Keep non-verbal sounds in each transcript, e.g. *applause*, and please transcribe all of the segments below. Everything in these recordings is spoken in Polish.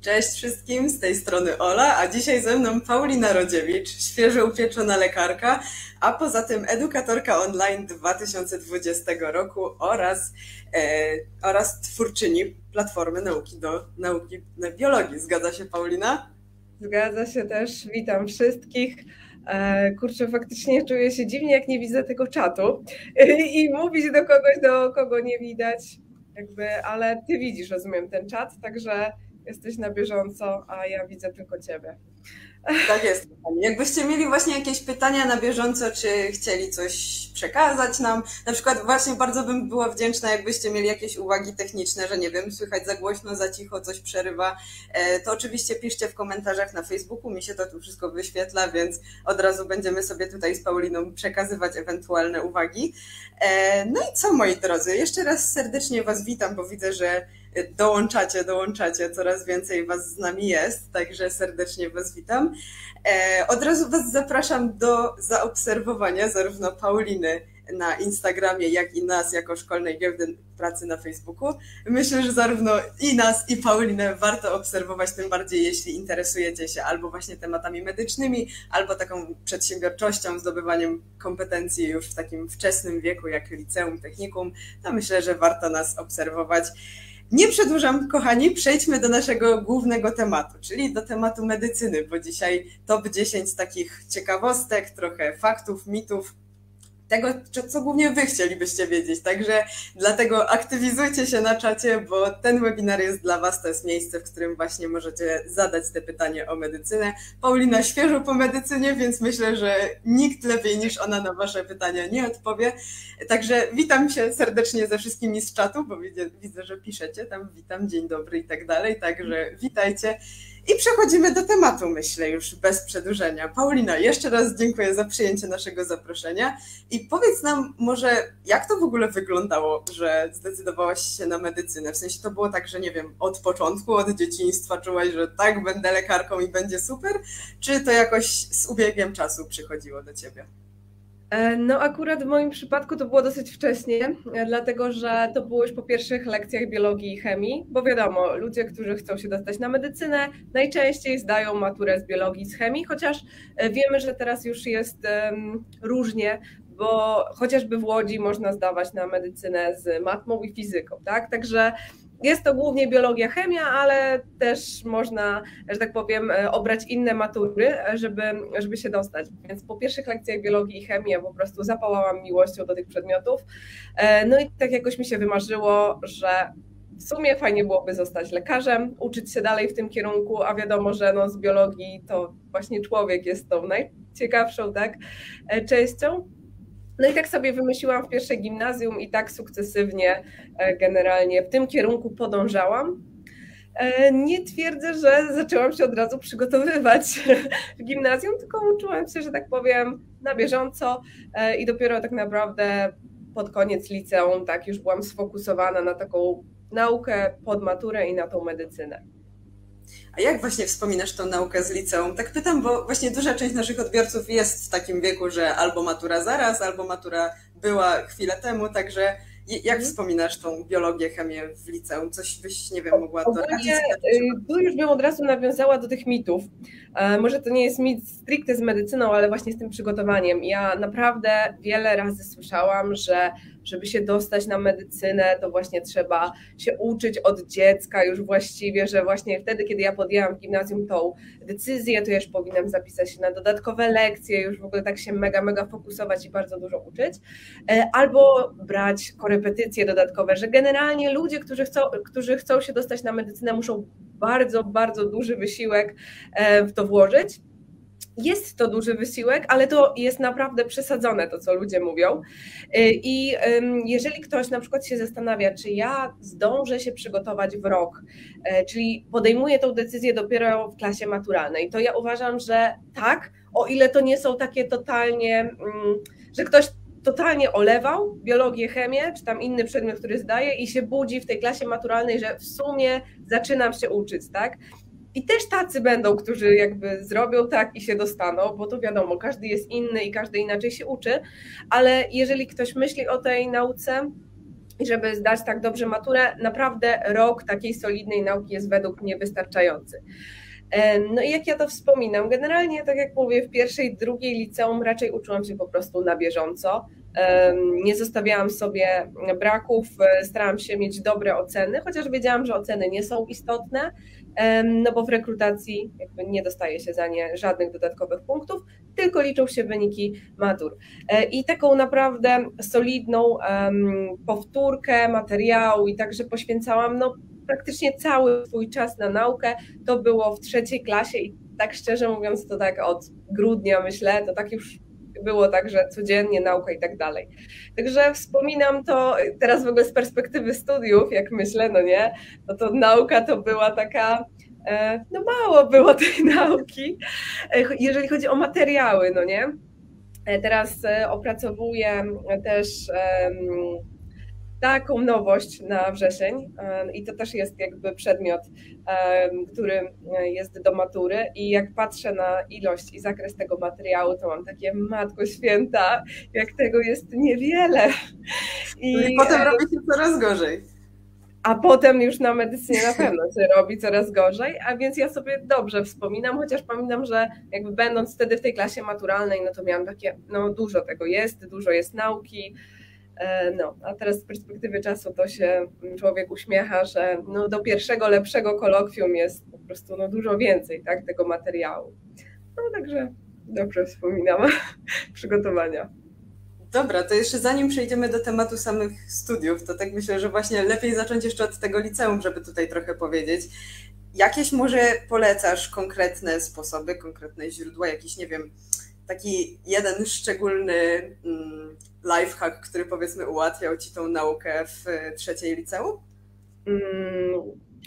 Cześć wszystkim, z tej strony Ola, a dzisiaj ze mną Paulina Rodziewicz, świeżo upieczona lekarka, a poza tym edukatorka online 2020 roku oraz, e, oraz twórczyni Platformy Nauki do Nauki na Biologii. Zgadza się Paulina? Zgadza się też, witam wszystkich. E, kurczę, faktycznie czuję się dziwnie, jak nie widzę tego czatu *laughs* i mówić do kogoś, do kogo nie widać, jakby, ale ty widzisz, rozumiem, ten czat, także jesteś na bieżąco, a ja widzę tylko Ciebie. Tak jest. Jakbyście mieli właśnie jakieś pytania na bieżąco, czy chcieli coś przekazać nam, na przykład właśnie bardzo bym była wdzięczna, jakbyście mieli jakieś uwagi techniczne, że nie wiem, słychać za głośno, za cicho, coś przerywa, e, to oczywiście piszcie w komentarzach na Facebooku, mi się to tu wszystko wyświetla, więc od razu będziemy sobie tutaj z Pauliną przekazywać ewentualne uwagi. E, no i co moi drodzy, jeszcze raz serdecznie Was witam, bo widzę, że dołączacie, dołączacie, coraz więcej Was z nami jest, także serdecznie Was witam. E, od razu Was zapraszam do zaobserwowania zarówno Pauliny na Instagramie, jak i nas jako Szkolnej Giełdy Pracy na Facebooku. Myślę, że zarówno i nas, i Paulinę warto obserwować, tym bardziej jeśli interesujecie się albo właśnie tematami medycznymi, albo taką przedsiębiorczością, zdobywaniem kompetencji już w takim wczesnym wieku, jak liceum, technikum, to myślę, że warto nas obserwować. Nie przedłużam, kochani, przejdźmy do naszego głównego tematu, czyli do tematu medycyny, bo dzisiaj top 10 takich ciekawostek, trochę faktów, mitów, tego, co głównie Wy chcielibyście wiedzieć. Także dlatego aktywizujcie się na czacie, bo ten webinar jest dla Was, to jest miejsce, w którym właśnie możecie zadać te pytania o medycynę. Paulina świeżo po medycynie, więc myślę, że nikt lepiej niż ona na Wasze pytania nie odpowie. Także witam się serdecznie ze wszystkimi z czatu, bo widzę, widzę że piszecie tam witam, dzień dobry i tak dalej. Także witajcie. I przechodzimy do tematu, myślę, już bez przedłużenia. Paulina, jeszcze raz dziękuję za przyjęcie naszego zaproszenia i powiedz nam może, jak to w ogóle wyglądało, że zdecydowałaś się na medycynę? W sensie to było tak, że nie wiem, od początku, od dzieciństwa czułaś, że tak, będę lekarką i będzie super, czy to jakoś z ubiegiem czasu przychodziło do ciebie? E, no, akurat w moim przypadku to było dosyć wcześnie, e, dlatego że to było już po pierwszych lekcjach biologii i chemii, bo wiadomo, ludzie, którzy chcą się dostać na medycynę, najczęściej zdają maturę z biologii i z chemii, chociaż e, wiemy, że teraz już jest um, różnie, bo chociażby w Łodzi można zdawać na medycynę z matmą i fizyką, tak? Także jest to głównie biologia, chemia, ale też można, że tak powiem, e, obrać inne matury, żeby, żeby się dostać. Więc po pierwszych lekcjach biologii i chemii ja po prostu zapałałam miłością do tych przedmiotów. E, no i tak jakoś mi się wymarzyło, że w sumie fajnie byłoby zostać lekarzem, uczyć się dalej w tym kierunku, a wiadomo, że no z biologii to właśnie człowiek jest tą najciekawszą tak, e, częścią. No i tak sobie wymyśliłam w pierwszej gimnazjum i tak sukcesywnie e, generalnie w tym kierunku podążałam. E, nie twierdzę, że zaczęłam się od razu przygotowywać w gimnazjum, tylko uczyłam się, że tak powiem, na bieżąco e, i dopiero tak naprawdę pod koniec liceum tak już byłam sfokusowana na taką naukę pod maturę i na tą medycynę. A jak właśnie wspominasz tą naukę z liceum? Tak pytam, bo właśnie duża część naszych odbiorców jest w takim wieku, że albo matura zaraz, albo matura była chwilę temu, także jak mhm. wspominasz tą biologię, chemię w liceum? Coś byś, nie wiem, mogła doradzić? Y, tu już bym od razu nawiązała do tych mitów. E, może to nie jest mit stricte z medycyną, ale właśnie z tym przygotowaniem. Ja naprawdę wiele razy słyszałam, że żeby się dostać na medycynę, to właśnie trzeba się uczyć od dziecka już właściwie, że właśnie wtedy, kiedy ja podjęłam w gimnazjum tą decyzję, to już powinnam zapisać się na dodatkowe lekcje, już w ogóle tak się mega, mega fokusować i bardzo dużo uczyć, e, albo brać korepetycje dodatkowe, że generalnie ludzie, którzy chcą, którzy chcą się dostać na medycynę, muszą bardzo, bardzo duży wysiłek e, w to włożyć. Jest to duży wysiłek, ale to jest naprawdę przesadzone, to co ludzie mówią. Y, I jeżeli ktoś na przykład się zastanawia, czy ja zdążę się przygotować w rok, e, czyli podejmuję tą decyzję dopiero w klasie maturalnej, to ja uważam, że tak, o ile to nie są takie totalnie, mm, że ktoś totalnie olewał biologię, chemię, czy tam inny przedmiot, który zdaje i się budzi w tej klasie maturalnej, że w sumie zaczynam się uczyć, tak? I też tacy będą, którzy jakby zrobią tak i się dostaną, bo to wiadomo, każdy jest inny i każdy inaczej się uczy, ale jeżeli ktoś myśli o tej nauce, i żeby zdać tak dobrze maturę, naprawdę rok takiej solidnej nauki jest według mnie wystarczający. No i jak ja to wspominam, generalnie tak jak mówię, w pierwszej, drugiej liceum raczej uczyłam się po prostu na bieżąco. Nie zostawiałam sobie braków, starałam się mieć dobre oceny, chociaż wiedziałam, że oceny nie są istotne, no bo w rekrutacji nie dostaje się za nie żadnych dodatkowych punktów, tylko liczą się wyniki matur. E, I taką naprawdę solidną powtórkę materiału i także poświęcałam no, praktycznie cały swój czas na naukę. To było w trzeciej klasie i tak szczerze mówiąc, to tak od grudnia myślę, to tak już było tak, że codziennie nauka i tak dalej. Także wspominam to teraz w ogóle z perspektywy studiów, jak myślę, no nie, no to nauka to była taka, e, no mało było tej *laughs* nauki, e, jeżeli chodzi o materiały, no nie. E, teraz opracowuję też taką nowość na wrzesień i to też jest jakby przedmiot, który jest do matury i jak patrzę na ilość i zakres tego materiału, to mam takie matko święta, jak tego jest niewiele. I, no I potem robi się coraz gorzej. A potem już na medycynie na pewno się *laughs* robi coraz gorzej, a więc ja sobie dobrze wspominam, chociaż pamiętam, że jakby będąc wtedy w tej klasie maturalnej, no to miałam takie, no dużo tego jest, dużo jest nauki, E, no, a teraz z perspektywy czasu to się człowiek uśmiecha, że no, do pierwszego, lepszego kolokwium jest po prostu no, dużo więcej tak, tego materiału. No także dobrze wspominam *laughs* przygotowania. Dobra, to jeszcze zanim przejdziemy do tematu samych studiów, to tak myślę, że właśnie lepiej zacząć jeszcze od tego liceum, żeby tutaj trochę powiedzieć. Jakieś może polecasz konkretne sposoby, konkretne źródła, jakiś, nie wiem, taki jeden szczególny mm, lifehack, który powiedzmy ułatwiał Ci tą naukę w trzeciej liceum? Mm,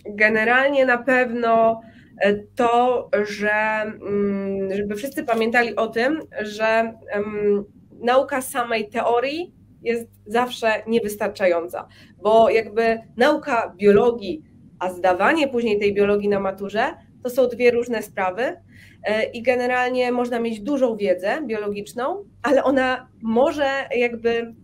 generalnie na pewno e, to, że mm, żeby wszyscy pamiętali o tym, że nauka samej teorii jest zawsze niewystarczająca, bo jakby nauka biologii, a zdawanie później tej biologii na maturze to są dwie różne sprawy E, i generalnie można mieć dużą wiedzę biologiczną, ale ona może jakby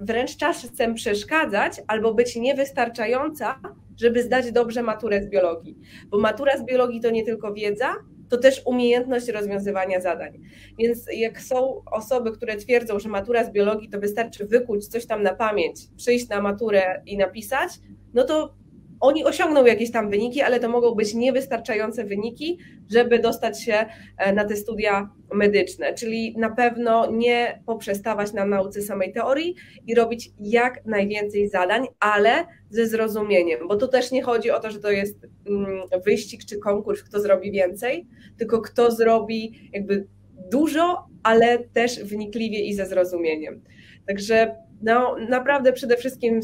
wręcz czasem przeszkadzać albo być niewystarczająca, żeby zdać dobrze maturę z biologii. Bo matura z biologii to nie tylko wiedza, to też umiejętność rozwiązywania zadań. Więc jak są osoby, które twierdzą, że matura z biologii to wystarczy wykuć coś tam na pamięć, przyjść na maturę i napisać, no to oni osiągną jakieś tam wyniki, ale to mogą być niewystarczające wyniki, żeby dostać się e, na te studia medyczne. Czyli na pewno nie poprzestawać na nauce samej teorii i robić jak najwięcej zadań, ale ze zrozumieniem, bo tu też nie chodzi o to, że to jest mm, wyścig czy konkurs, kto zrobi więcej, tylko kto zrobi jakby dużo, ale też wnikliwie i ze zrozumieniem. Także no, naprawdę przede wszystkim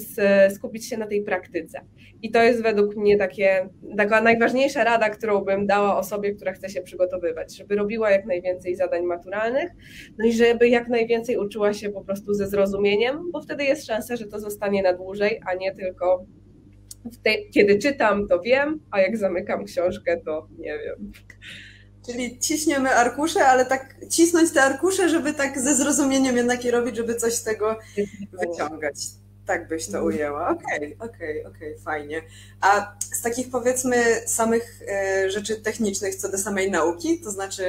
skupić się na tej praktyce. I to jest według mnie takie, taka najważniejsza rada, którą bym dała osobie, która chce się przygotowywać, żeby robiła jak najwięcej zadań maturalnych, no i żeby jak najwięcej uczyła się po prostu ze zrozumieniem, bo wtedy jest szansa, że to zostanie na dłużej, a nie tylko kiedy czytam, to wiem, a jak zamykam książkę, to nie wiem. Czyli ciśniemy arkusze, ale tak cisnąć te arkusze, żeby tak ze zrozumieniem jednak je robić, żeby coś z tego wyciągać. Tak byś to ujęła. Okej, okay, okej, okay, okej, okay, fajnie. A z takich powiedzmy samych e, rzeczy technicznych co do samej nauki, to znaczy,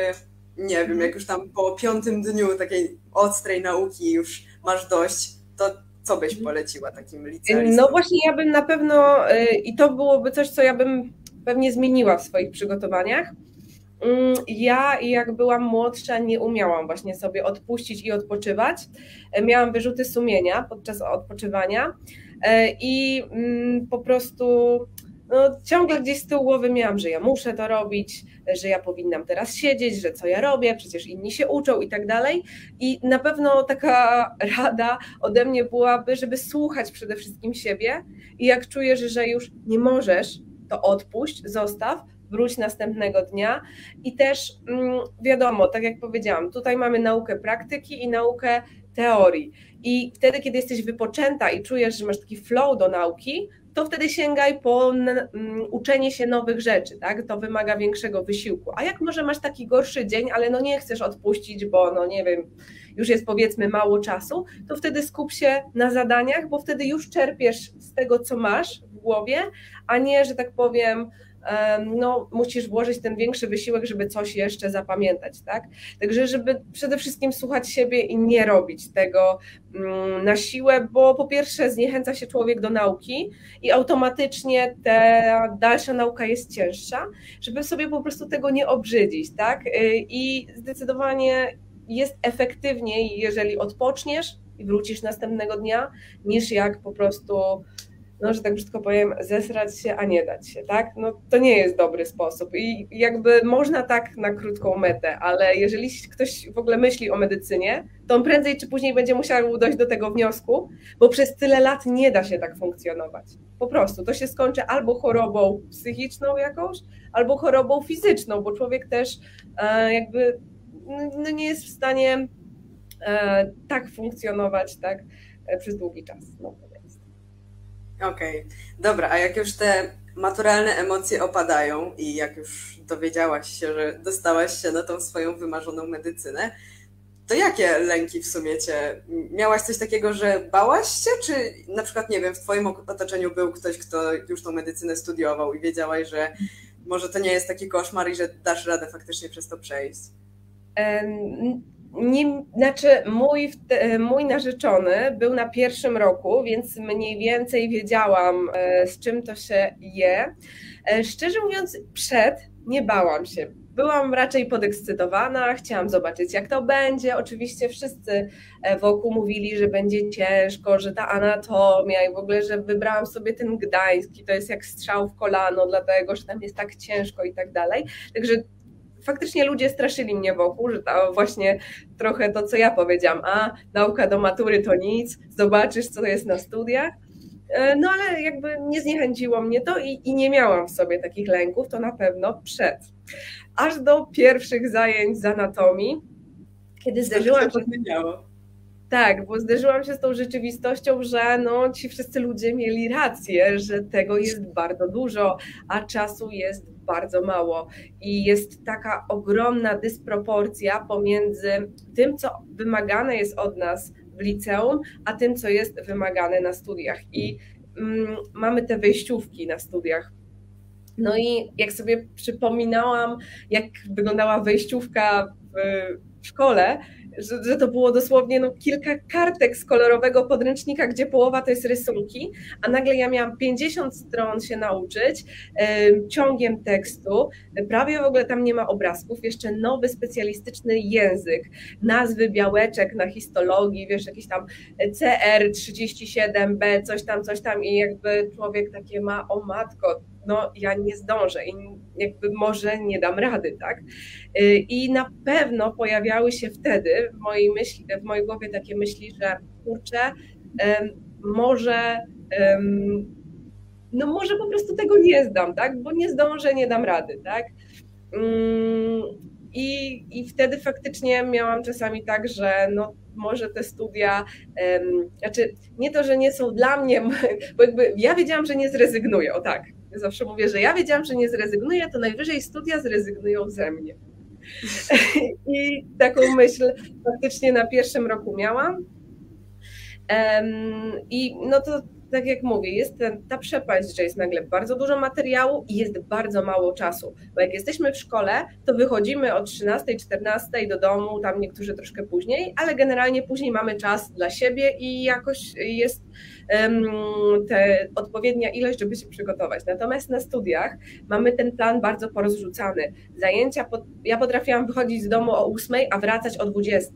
nie wiem, jak już tam po piątym dniu takiej ostrej nauki już masz dość, to co byś mhm. poleciła takim licealistom? No właśnie ja bym na pewno, e, i to byłoby coś, co ja bym pewnie zmieniła w swoich przygotowaniach, ja, jak byłam młodsza, nie umiałam właśnie sobie odpuścić i odpoczywać. E, miałam wyrzuty sumienia podczas odpoczywania e, i mm, po prostu no, ciągle gdzieś z tyłu głowy miałam, że ja muszę to robić, że ja powinnam teraz siedzieć, że co ja robię, przecież inni się uczą i tak dalej. I na pewno taka *laughs* rada ode mnie byłaby, żeby słuchać przede wszystkim siebie i jak czujesz, że już nie możesz, to odpuść, zostaw, wróć następnego dnia. I też mm, wiadomo, tak jak powiedziałam, tutaj mamy naukę praktyki i naukę teorii. I wtedy, kiedy jesteś wypoczęta i czujesz, że masz taki flow do nauki, to wtedy sięgaj po mm, uczenie się nowych rzeczy, tak? To wymaga większego wysiłku. A jak może masz taki gorszy dzień, ale no nie chcesz odpuścić, bo no nie wiem, już jest powiedzmy mało czasu, to wtedy skup się na zadaniach, bo wtedy już czerpiesz z tego, co masz w głowie, a nie, że tak powiem, no, musisz włożyć ten większy wysiłek, żeby coś jeszcze zapamiętać, tak? Także, żeby przede wszystkim słuchać siebie i nie robić tego mm, na siłę, bo po pierwsze zniechęca się człowiek do nauki i automatycznie ta dalsza nauka jest cięższa, żeby sobie po prostu tego nie obrzydzić, tak? Y, I zdecydowanie jest efektywniej, jeżeli odpoczniesz i wrócisz następnego dnia, niż jak po prostu no, że tak brzydko powiem, zesrać się, a nie dać się, tak? No to nie jest dobry sposób i jakby można tak na krótką metę, ale jeżeli ktoś w ogóle myśli o medycynie, to on prędzej czy później będzie musiał dojść do tego wniosku, bo przez tyle lat nie da się tak funkcjonować. Po prostu to się skończy albo chorobą psychiczną jakąś, albo chorobą fizyczną, bo człowiek też e, jakby no, nie jest w stanie e, tak funkcjonować tak, e, przez długi czas. No. Okej, okay. dobra, a jak już te maturalne emocje opadają i jak już dowiedziałaś się, że dostałaś się na tą swoją wymarzoną medycynę, to jakie lęki w sumie cię? Miałaś coś takiego, że bałaś się, czy na przykład, nie wiem, w twoim otoczeniu był ktoś, kto już tą medycynę studiował i wiedziałaś, że może to nie jest taki koszmar i że dasz radę faktycznie przez to przejść? Nie, znaczy mój, mój narzeczony był na pierwszym roku, więc mniej więcej wiedziałam, e, z czym to się je. E, szczerze mówiąc, przed nie bałam się. Byłam raczej podekscytowana, chciałam zobaczyć, jak to będzie. Oczywiście wszyscy e, wokół mówili, że będzie ciężko, że ta anatomia i w ogóle, że wybrałam sobie ten gdański, to jest jak strzał w kolano, dlatego że tam jest tak ciężko i tak dalej. Także faktycznie ludzie straszyli mnie wokół, że to właśnie trochę to, co ja powiedziałam, a nauka do matury to nic, zobaczysz, co jest na studiach. E, no ale jakby nie zniechęciło mnie to i, i nie miałam w sobie takich lęków, to na pewno przed. Aż do pierwszych zajęć z anatomii, kiedy zderzyłam się... Tak, bo zderzyłam się z tą rzeczywistością, że no, ci wszyscy ludzie mieli rację, że tego jest bardzo dużo, a czasu jest bardzo mało. I jest taka ogromna dysproporcja pomiędzy tym, co wymagane jest od nas w liceum, a tym, co jest wymagane na studiach. I mm, mamy te wejściówki na studiach. No i jak sobie przypominałam, jak wyglądała wejściówka w, w szkole, że, że to było dosłownie no, kilka kartek z kolorowego podręcznika, gdzie połowa to jest rysunki, a nagle ja miałam 50 stron się nauczyć yy, ciągiem tekstu, prawie w ogóle tam nie ma obrazków, jeszcze nowy specjalistyczny język, nazwy białeczek na histologii, wiesz, jakiś tam CR37B, coś tam, coś tam i jakby człowiek takie ma, o matko, no ja nie zdążę i jakby może nie dam rady, tak? Y, I na pewno pojawiały się wtedy w mojej, myśli, w mojej głowie takie myśli, że kurczę, może no może po prostu tego nie zdam, tak? Bo nie zdążę, nie dam rady, tak? Mm, I, I wtedy faktycznie miałam czasami tak, że no może te studia, um, znaczy nie to, że nie są dla mnie, *laughs* bo jakby ja wiedziałam, że nie zrezygnuję, o tak, zawsze mówię, że ja wiedziałam, że nie zrezygnuję, to najwyżej studia zrezygnują ze mnie. *laughs* I taką myśl faktycznie na pierwszym roku miałam. I no to tak jak mówię, jest ten, ta przepaść, że jest nagle bardzo dużo materiału i jest bardzo mało czasu. Bo jak jesteśmy w szkole, to wychodzimy o 13, 14 do domu, tam niektórzy troszkę później, ale generalnie później mamy czas dla siebie i jakoś jest um, te, odpowiednia ilość, żeby się przygotować. Natomiast na studiach mamy ten plan bardzo porozrzucany. Zajęcia, ja potrafiłam wychodzić z domu o 8, a wracać o 20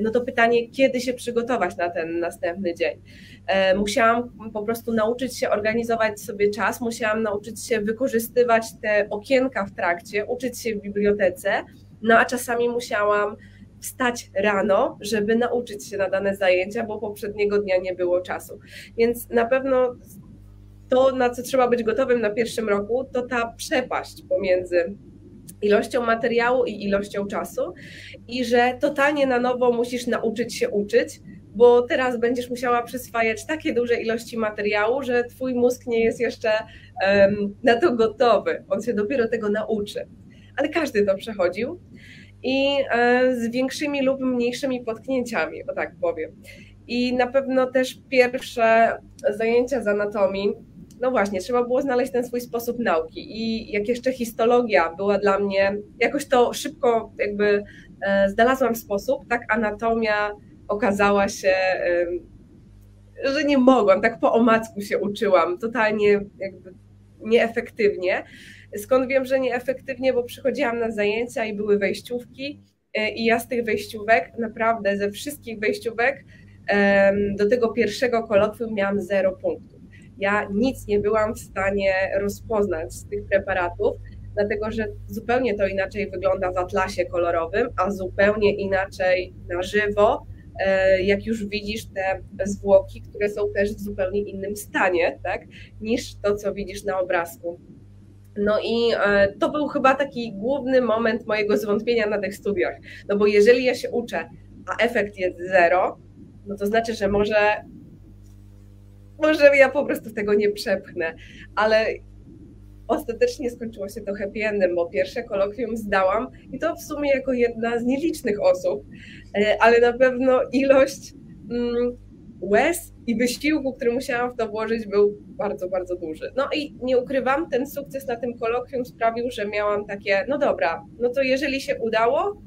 no to pytanie, kiedy się przygotować na ten następny dzień. E, musiałam po prostu nauczyć się organizować sobie czas, musiałam nauczyć się wykorzystywać te okienka w trakcie, uczyć się w bibliotece, no a czasami musiałam wstać rano, żeby nauczyć się na dane zajęcia, bo poprzedniego dnia nie było czasu. Więc na pewno to, na co trzeba być gotowym na pierwszym roku, to ta przepaść pomiędzy ilością materiału i ilością czasu i że totalnie na nowo musisz nauczyć się uczyć, bo teraz będziesz musiała przyswajać takie duże ilości materiału, że twój mózg nie jest jeszcze um, na to gotowy. On się dopiero tego nauczy. Ale każdy to przechodził i e, z większymi lub mniejszymi potknięciami, o tak powiem. I na pewno też pierwsze zajęcia z anatomii, no właśnie, trzeba było znaleźć ten swój sposób nauki. I jak jeszcze histologia była dla mnie, jakoś to szybko jakby e, znalazłam sposób, tak anatomia okazała się, że nie mogłam, tak po omacku się uczyłam, totalnie jakby nieefektywnie. Skąd wiem, że nieefektywnie, bo przychodziłam na zajęcia i były wejściówki e, i ja z tych wejściówek, naprawdę ze wszystkich wejściówek do tego pierwszego kolokwium miałam zero punktów. Ja nic nie byłam w stanie rozpoznać z tych preparatów, dlatego że zupełnie to inaczej wygląda w atlasie kolorowym, a zupełnie inaczej na żywo, e, jak już widzisz te zwłoki, które są też w zupełnie innym stanie, tak, niż to, co widzisz na obrazku. No i e, to był chyba taki główny moment mojego zwątpienia na tych studiach. No bo jeżeli ja się uczę, a efekt jest zero, no to znaczy, że może, może ja po prostu tego nie przepchnę. Ale ostatecznie skończyło się to happy endem, bo pierwsze kolokwium zdałam i to w sumie jako jedna z nielicznych osób, e, ale na pewno ilość mm, łez i wysiłku, który musiałam w to włożyć, był bardzo, bardzo duży. No i nie ukrywam, ten sukces na tym kolokwium sprawił, że miałam takie, no dobra, no to jeżeli się udało,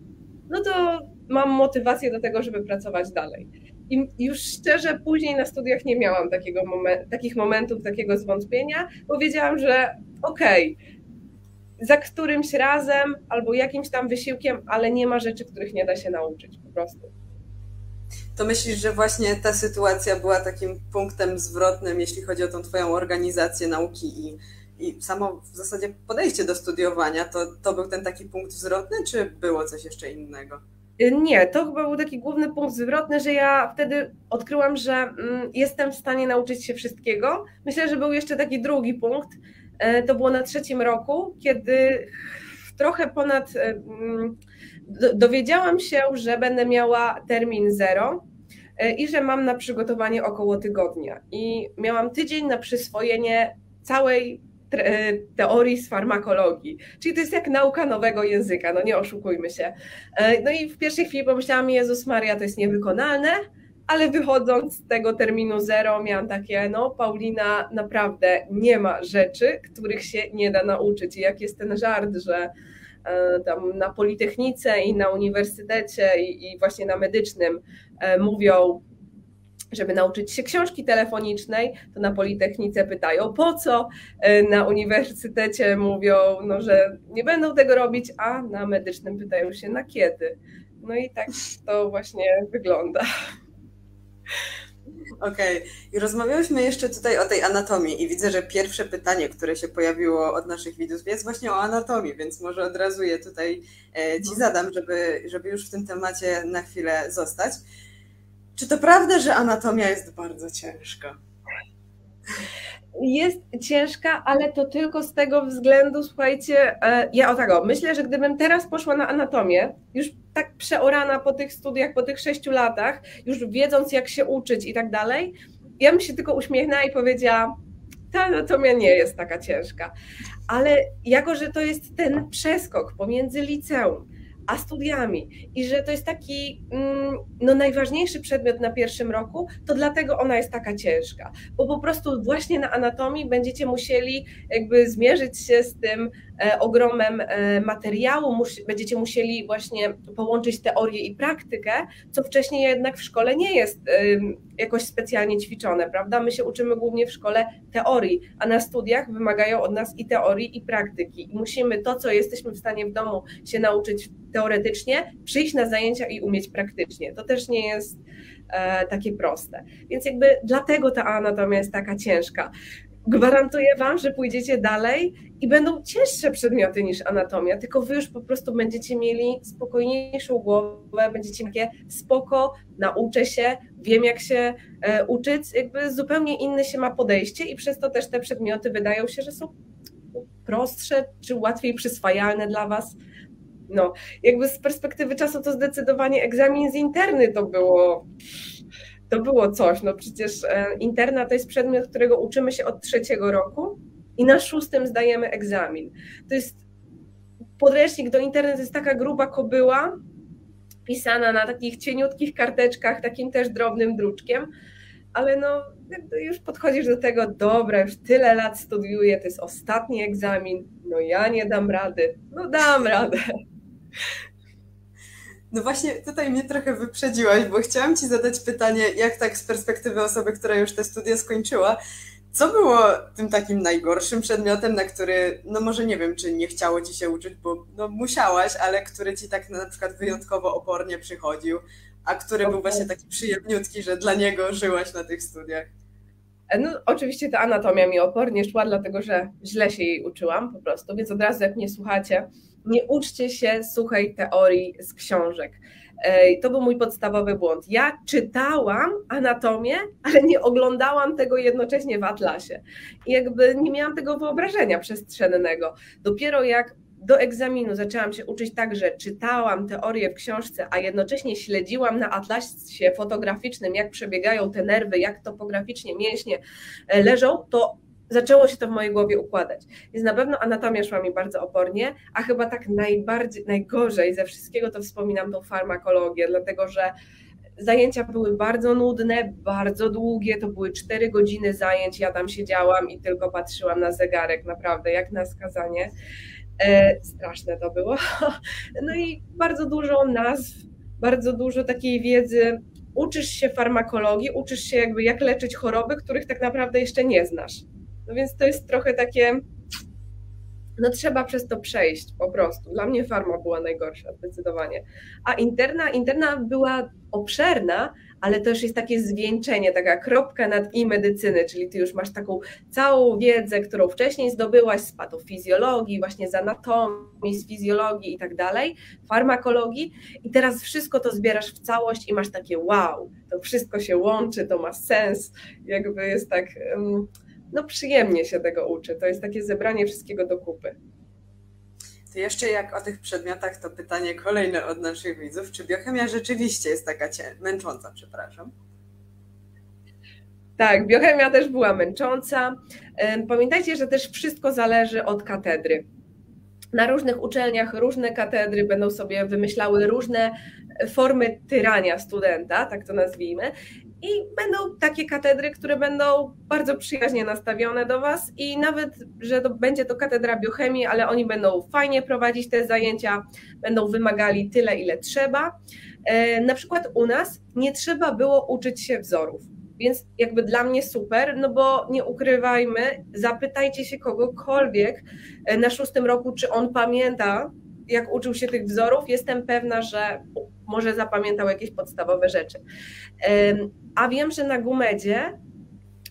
no to mam motywację do tego, żeby pracować dalej. I już szczerze, później na studiach nie miałam takiego moment, takich momentów, takiego zwątpienia, bo wiedziałam, że okej, okay, za którymś razem albo jakimś tam wysiłkiem, ale nie ma rzeczy, których nie da się nauczyć po prostu to myślisz, że właśnie ta sytuacja była takim punktem zwrotnym, jeśli chodzi o tą Twoją organizację nauki i, i samo w zasadzie podejście do studiowania? To, to był ten taki punkt zwrotny, czy było coś jeszcze innego? Nie, to chyba był taki główny punkt zwrotny, że ja wtedy odkryłam, że mm, jestem w stanie nauczyć się wszystkiego. Myślę, że był jeszcze taki drugi punkt. E, to było na trzecim roku, kiedy trochę ponad. E, mm, dowiedziałam się, że będę miała termin zero i że mam na przygotowanie około tygodnia. I miałam tydzień na przyswojenie całej teorii z farmakologii. Czyli to jest jak nauka nowego języka, no nie oszukujmy się. E, no i w pierwszej chwili pomyślałam, Jezus Maria, to jest niewykonalne, ale wychodząc z tego terminu zero, miałam takie, no Paulina, naprawdę nie ma rzeczy, których się nie da nauczyć. I jak jest ten żart, że E, tam na Politechnice i na uniwersytecie i, właśnie na medycznym e, mówią, żeby nauczyć się książki telefonicznej, to na Politechnice pytają po co, e, na uniwersytecie mówią, no, że nie będą tego robić, a na medycznym pytają się na kiedy. No i tak to właśnie wygląda. Okej. Okay. I rozmawiałyśmy jeszcze tutaj o tej anatomii i widzę, że pierwsze pytanie, które się pojawiło od naszych widzów jest właśnie o anatomii, więc może od razu je tutaj e, Ci mhm. zadam, żeby, żeby już w tym temacie na chwilę zostać. Czy to prawda, że anatomia jest bardzo ciężka? jest ciężka, ale to tylko z tego względu, słuchajcie, e, ja o tego, myślę, że gdybym teraz poszła na anatomię, już tak przeorana po tych studiach, po tych sześciu latach, już wiedząc jak się uczyć i tak dalej, ja bym się tylko uśmiechnęła i powiedziała, ta anatomia nie jest taka ciężka. Ale jako, że to jest ten przeskok pomiędzy liceum, a studiami. I że to jest taki mm, no, najważniejszy przedmiot na pierwszym roku, to dlatego ona jest taka ciężka. Bo po prostu właśnie na anatomii będziecie musieli jakby zmierzyć się z tym ogromem e, materiału, będziecie musieli właśnie połączyć teorię i praktykę, co wcześniej jednak w szkole nie jest jakoś specjalnie ćwiczone, prawda? My się uczymy głównie w szkole teorii, a na studiach wymagają od nas i teorii, i praktyki. I musimy to, co jesteśmy w stanie w domu się nauczyć teoretycznie, przyjść na zajęcia i umieć praktycznie. To też nie jest e, takie proste. Więc jakby dlatego ta anatomia jest taka ciężka. Gwarantuję Wam, że pójdziecie dalej i będą cięższe przedmioty niż anatomia, tylko Wy już po prostu będziecie mieli spokojniejszą głowę, będziecie takie spoko, nauczę się, wiem jak się e, uczyć, jakby zupełnie inne się ma podejście i przez to też te przedmioty wydają się, że są prostsze czy łatwiej przyswajalne dla Was. No, jakby z perspektywy czasu to zdecydowanie egzamin z interny to było to było coś. No przecież e, interna to jest przedmiot, którego uczymy się od trzeciego roku i na szóstym zdajemy egzamin. To jest podręcznik do internetu, jest taka gruba kobyła, pisana na takich cieniutkich karteczkach, takim też drobnym druczkiem, ale no już podchodzisz do tego, dobra, już tyle lat studiuję, to jest ostatni egzamin, no ja nie dam rady, no dam radę. No właśnie tutaj mnie trochę wyprzedziłaś, bo chciałam Ci zadać pytanie, jak tak z perspektywy osoby, która już te studia skończyła, co było tym takim najgorszym przedmiotem, na który, no może nie wiem, czy nie chciało Ci się uczyć, bo no musiałaś, ale który Ci tak na przykład wyjątkowo opornie przychodził, a który był właśnie taki przyjemniutki, że dla niego żyłaś na tych studiach? No, oczywiście ta anatomia mi opornie szła, dlatego że źle się jej uczyłam po prostu, więc od razu jak mnie słuchacie, nie uczcie się suchej teorii z książek. To był mój podstawowy błąd. Ja czytałam anatomię, ale nie oglądałam tego jednocześnie w atlasie. I jakby nie miałam tego wyobrażenia przestrzennego. Dopiero jak do egzaminu zaczęłam się uczyć tak, że czytałam teorię w książce, a jednocześnie śledziłam na atlasie fotograficznym, jak przebiegają te nerwy, jak topograficznie mięśnie e, leżą, to zaczęło się to w mojej głowie układać. Więc na pewno anatomia szła mi bardzo opornie, a chyba tak najbardziej, najgorzej ze wszystkiego to wspominam tą farmakologię, dlatego że zajęcia były bardzo nudne, bardzo długie, to były cztery godziny zajęć, ja tam siedziałam i tylko patrzyłam na zegarek, naprawdę, jak na skazanie. E, straszne to było. *laughs* No i bardzo dużo nazw, bardzo dużo takiej wiedzy. Uczysz się farmakologii, uczysz się jakby jak leczyć choroby, których tak naprawdę jeszcze nie znasz. No więc to jest trochę takie, no trzeba przez to przejść po prostu. Dla mnie farma była najgorsza zdecydowanie. A interna, interna była obszerna, ale też jest takie zwieńczenie, taka kropka nad i medycyny, czyli ty już masz taką całą wiedzę, którą wcześniej zdobyłaś z patofizjologii, właśnie z anatomii, z fizjologii i tak dalej, farmakologii i teraz wszystko to zbierasz w całość i masz takie wow, to wszystko się łączy, to ma sens, jakby jest tak, no przyjemnie się tego uczy, to jest takie zebranie wszystkiego do kupy. To jeszcze jak o tych przedmiotach, to pytanie kolejne od naszych widzów. Czy biochemia rzeczywiście jest taka cię... męcząca, przepraszam? Tak, biochemia też była męcząca. Pamiętajcie, że też wszystko zależy od katedry. Na różnych uczelniach różne katedry będą sobie wymyślały różne formy tyrania studenta, tak to nazwijmy. I będą takie katedry, które będą bardzo przyjaźnie nastawione do Was i nawet, że to będzie to katedra biochemii, ale oni będą fajnie prowadzić te zajęcia, będą wymagali tyle, ile trzeba. E, na przykład u nas nie trzeba było uczyć się wzorów, więc jakby dla mnie super, no bo nie ukrywajmy, zapytajcie się kogokolwiek e, na szóstym roku, czy on pamięta, jak uczył się tych wzorów. Jestem pewna, że może zapamiętał jakieś podstawowe rzeczy. A wiem, że na Gumedzie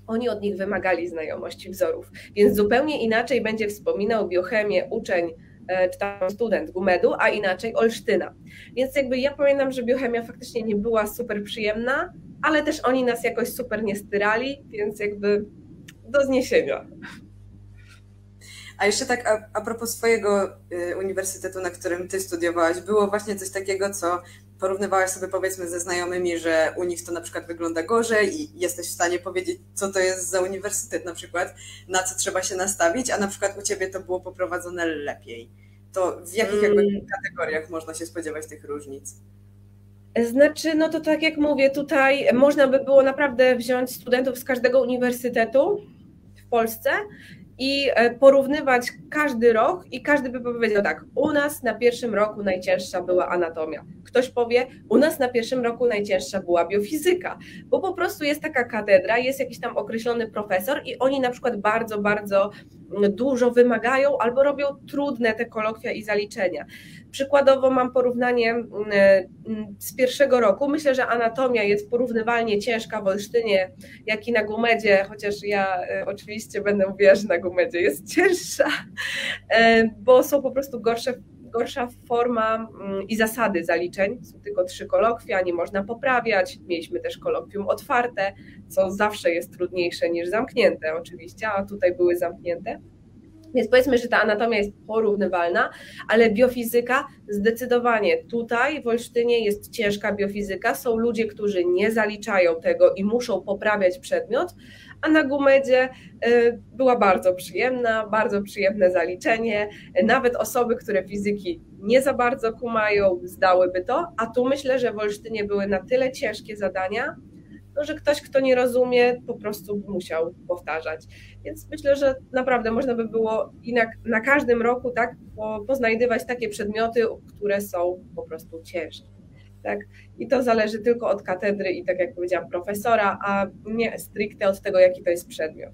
oni od nich wymagali znajomości wzorów, więc zupełnie inaczej będzie wspominał biochemię uczeń e, czy tam student Gumedu, a inaczej Olsztyna. Więc jakby ja pamiętam, że biochemia faktycznie nie była super przyjemna, ale też oni nas jakoś super nie styrali, więc jakby do zniesienia. A jeszcze tak a, a propos swojego y, uniwersytetu, na którym ty studiowałaś, było właśnie coś takiego, co porównywałaś sobie powiedzmy ze znajomymi, że u nich to na przykład wygląda gorzej i jesteś w stanie powiedzieć, co to jest za uniwersytet na przykład, na co trzeba się nastawić, a na przykład u ciebie to było poprowadzone lepiej. To w jakich jakby mm. kategoriach można się spodziewać tych różnic? Znaczy, no to tak jak mówię, tutaj można by było naprawdę wziąć studentów z każdego uniwersytetu w Polsce i e, porównywać każdy rok i każdy by powiedział tak, u nas na pierwszym roku najcięższa była anatomia. Ktoś powie, u nas na pierwszym roku najcięższa była biofizyka, bo po prostu jest taka katedra, jest jakiś tam określony profesor i oni na przykład bardzo, bardzo dużo wymagają albo robią trudne te kolokwia i zaliczenia. Przykładowo mam porównanie mm, mm, z pierwszego roku. Myślę, że anatomia jest porównywalnie ciężka w Olsztynie, jak i na Gumedzie, chociaż ja e, oczywiście będę mówiła, że na Gumedzie jest *laughs* cięższa, e, bo są po prostu gorsze gorsza forma mm, i zasady zaliczeń. Są tylko trzy kolokwia, nie można poprawiać. Mieliśmy też kolokwium otwarte, co zawsze jest trudniejsze niż zamknięte, oczywiście, a tutaj były zamknięte. Więc powiedzmy, że ta anatomia jest porównywalna, ale biofizyka zdecydowanie tutaj w Olsztynie jest ciężka biofizyka. Są ludzie, którzy nie zaliczają tego i muszą poprawiać przedmiot, a na Gumedzie y, była bardzo przyjemna, bardzo przyjemne zaliczenie. Nawet osoby, które fizyki nie za bardzo kumają, zdałyby to, a tu myślę, że w Olsztynie były na tyle ciężkie zadania, no, że ktoś, kto nie rozumie, po prostu musiał powtarzać. Więc myślę, że naprawdę można by było i na, na każdym roku tak po, poznajdywać takie przedmioty, które są po prostu ciężkie. Tak? I to zależy tylko od katedry i tak jak powiedziałam, profesora, a nie stricte od tego, jaki to jest przedmiot.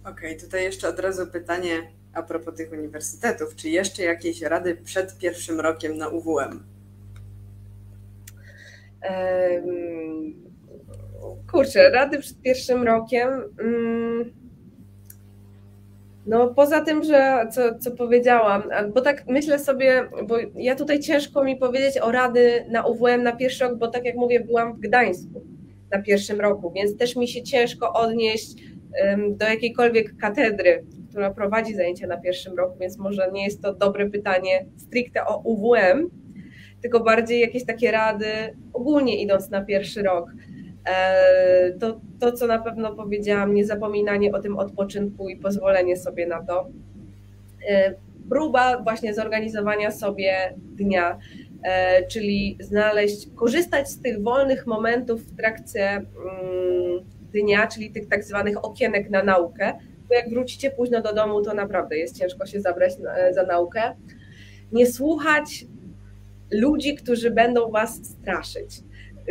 Okej, okay, tutaj jeszcze od razu pytanie a propos tych uniwersytetów. Czy jeszcze jakieś rady przed pierwszym rokiem na UWM? Kurczę, rady przed pierwszym rokiem. Mm, no poza tym, że co, co powiedziałam, bo tak myślę sobie, bo ja tutaj ciężko mi powiedzieć o rady na UWM na pierwszy rok, bo tak jak mówię, byłam w Gdańsku na pierwszym roku, więc też mi się ciężko odnieść do jakiejkolwiek katedry, która prowadzi zajęcia na pierwszym roku, więc może nie jest to dobre pytanie stricte o UWM, tylko bardziej jakieś takie rady ogólnie idąc na pierwszy rok. E, to, to, co na pewno powiedziałam, niezapominanie o tym odpoczynku i pozwolenie sobie na to. E, próba właśnie zorganizowania sobie dnia, e, czyli znaleźć, korzystać z tych wolnych momentów w trakcie mm, dnia, czyli tych tak zwanych okienek na naukę, bo jak wrócicie późno do domu, to naprawdę jest ciężko się zabrać za naukę. Nie słuchać ludzi, którzy będą was straszyć.